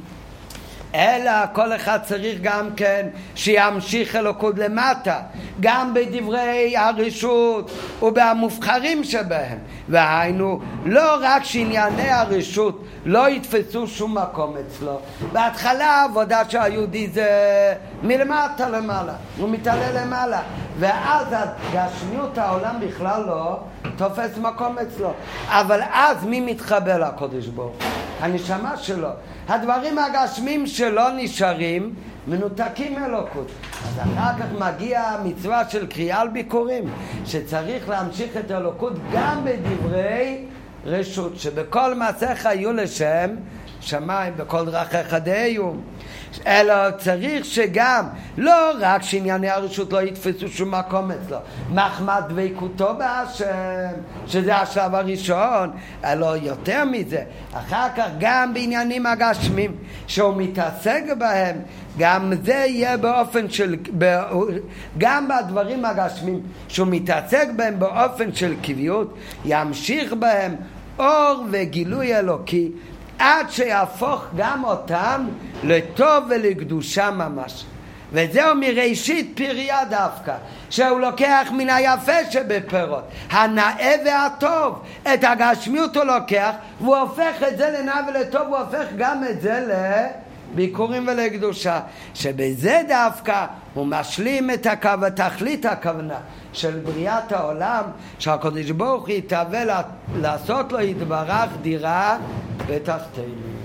אלא כל אחד צריך גם כן שימשיך אלוקות למטה, גם בדברי הרשות ובמובחרים שבהם. והיינו, לא רק שענייני הרשות לא יתפסו שום מקום אצלו. בהתחלה העבודה של היהודי זה מלמטה למעלה, הוא מתעלה למעלה, ואז גשמיות העולם בכלל לא תופס מקום אצלו. אבל אז מי מתחבר לקודש ברוך? הנשמה שלו. הדברים הגשמים שלו נשארים מנותקים מאלוקות. אז אחר כך מגיע המצווה של קריאה על ביקורים, שצריך להמשיך את האלוקות גם בדברי רשות, שבכל מעשיך יהיו לשם שמיים, בכל דרכיך דיו. אלא צריך שגם, לא רק שענייני הרשות לא יתפסו שום מקום אצלו, מחמד דבקותו בהשם, שזה השלב הראשון, אלא יותר מזה, אחר כך גם בעניינים הגשמים, שהוא מתעסק בהם, גם זה יהיה באופן של, גם בדברים הגשמים, שהוא מתעסק בהם באופן של קביעות, ימשיך בהם אור וגילוי אלוקי עד שיהפוך גם אותם לטוב ולקדושה ממש. וזהו מראשית פריה דווקא, שהוא לוקח מן היפה שבפירות, הנאה והטוב, את הגשמיות הוא לוקח, והוא הופך את זה לנאה ולטוב, הוא הופך גם את זה לביקורים ולקדושה, שבזה דווקא הוא משלים את הקו, תכלית הכוונה של בריאת העולם, שהקדוש ברוך הוא יתהווה לעשות לו יתברך דירה בתחתינו.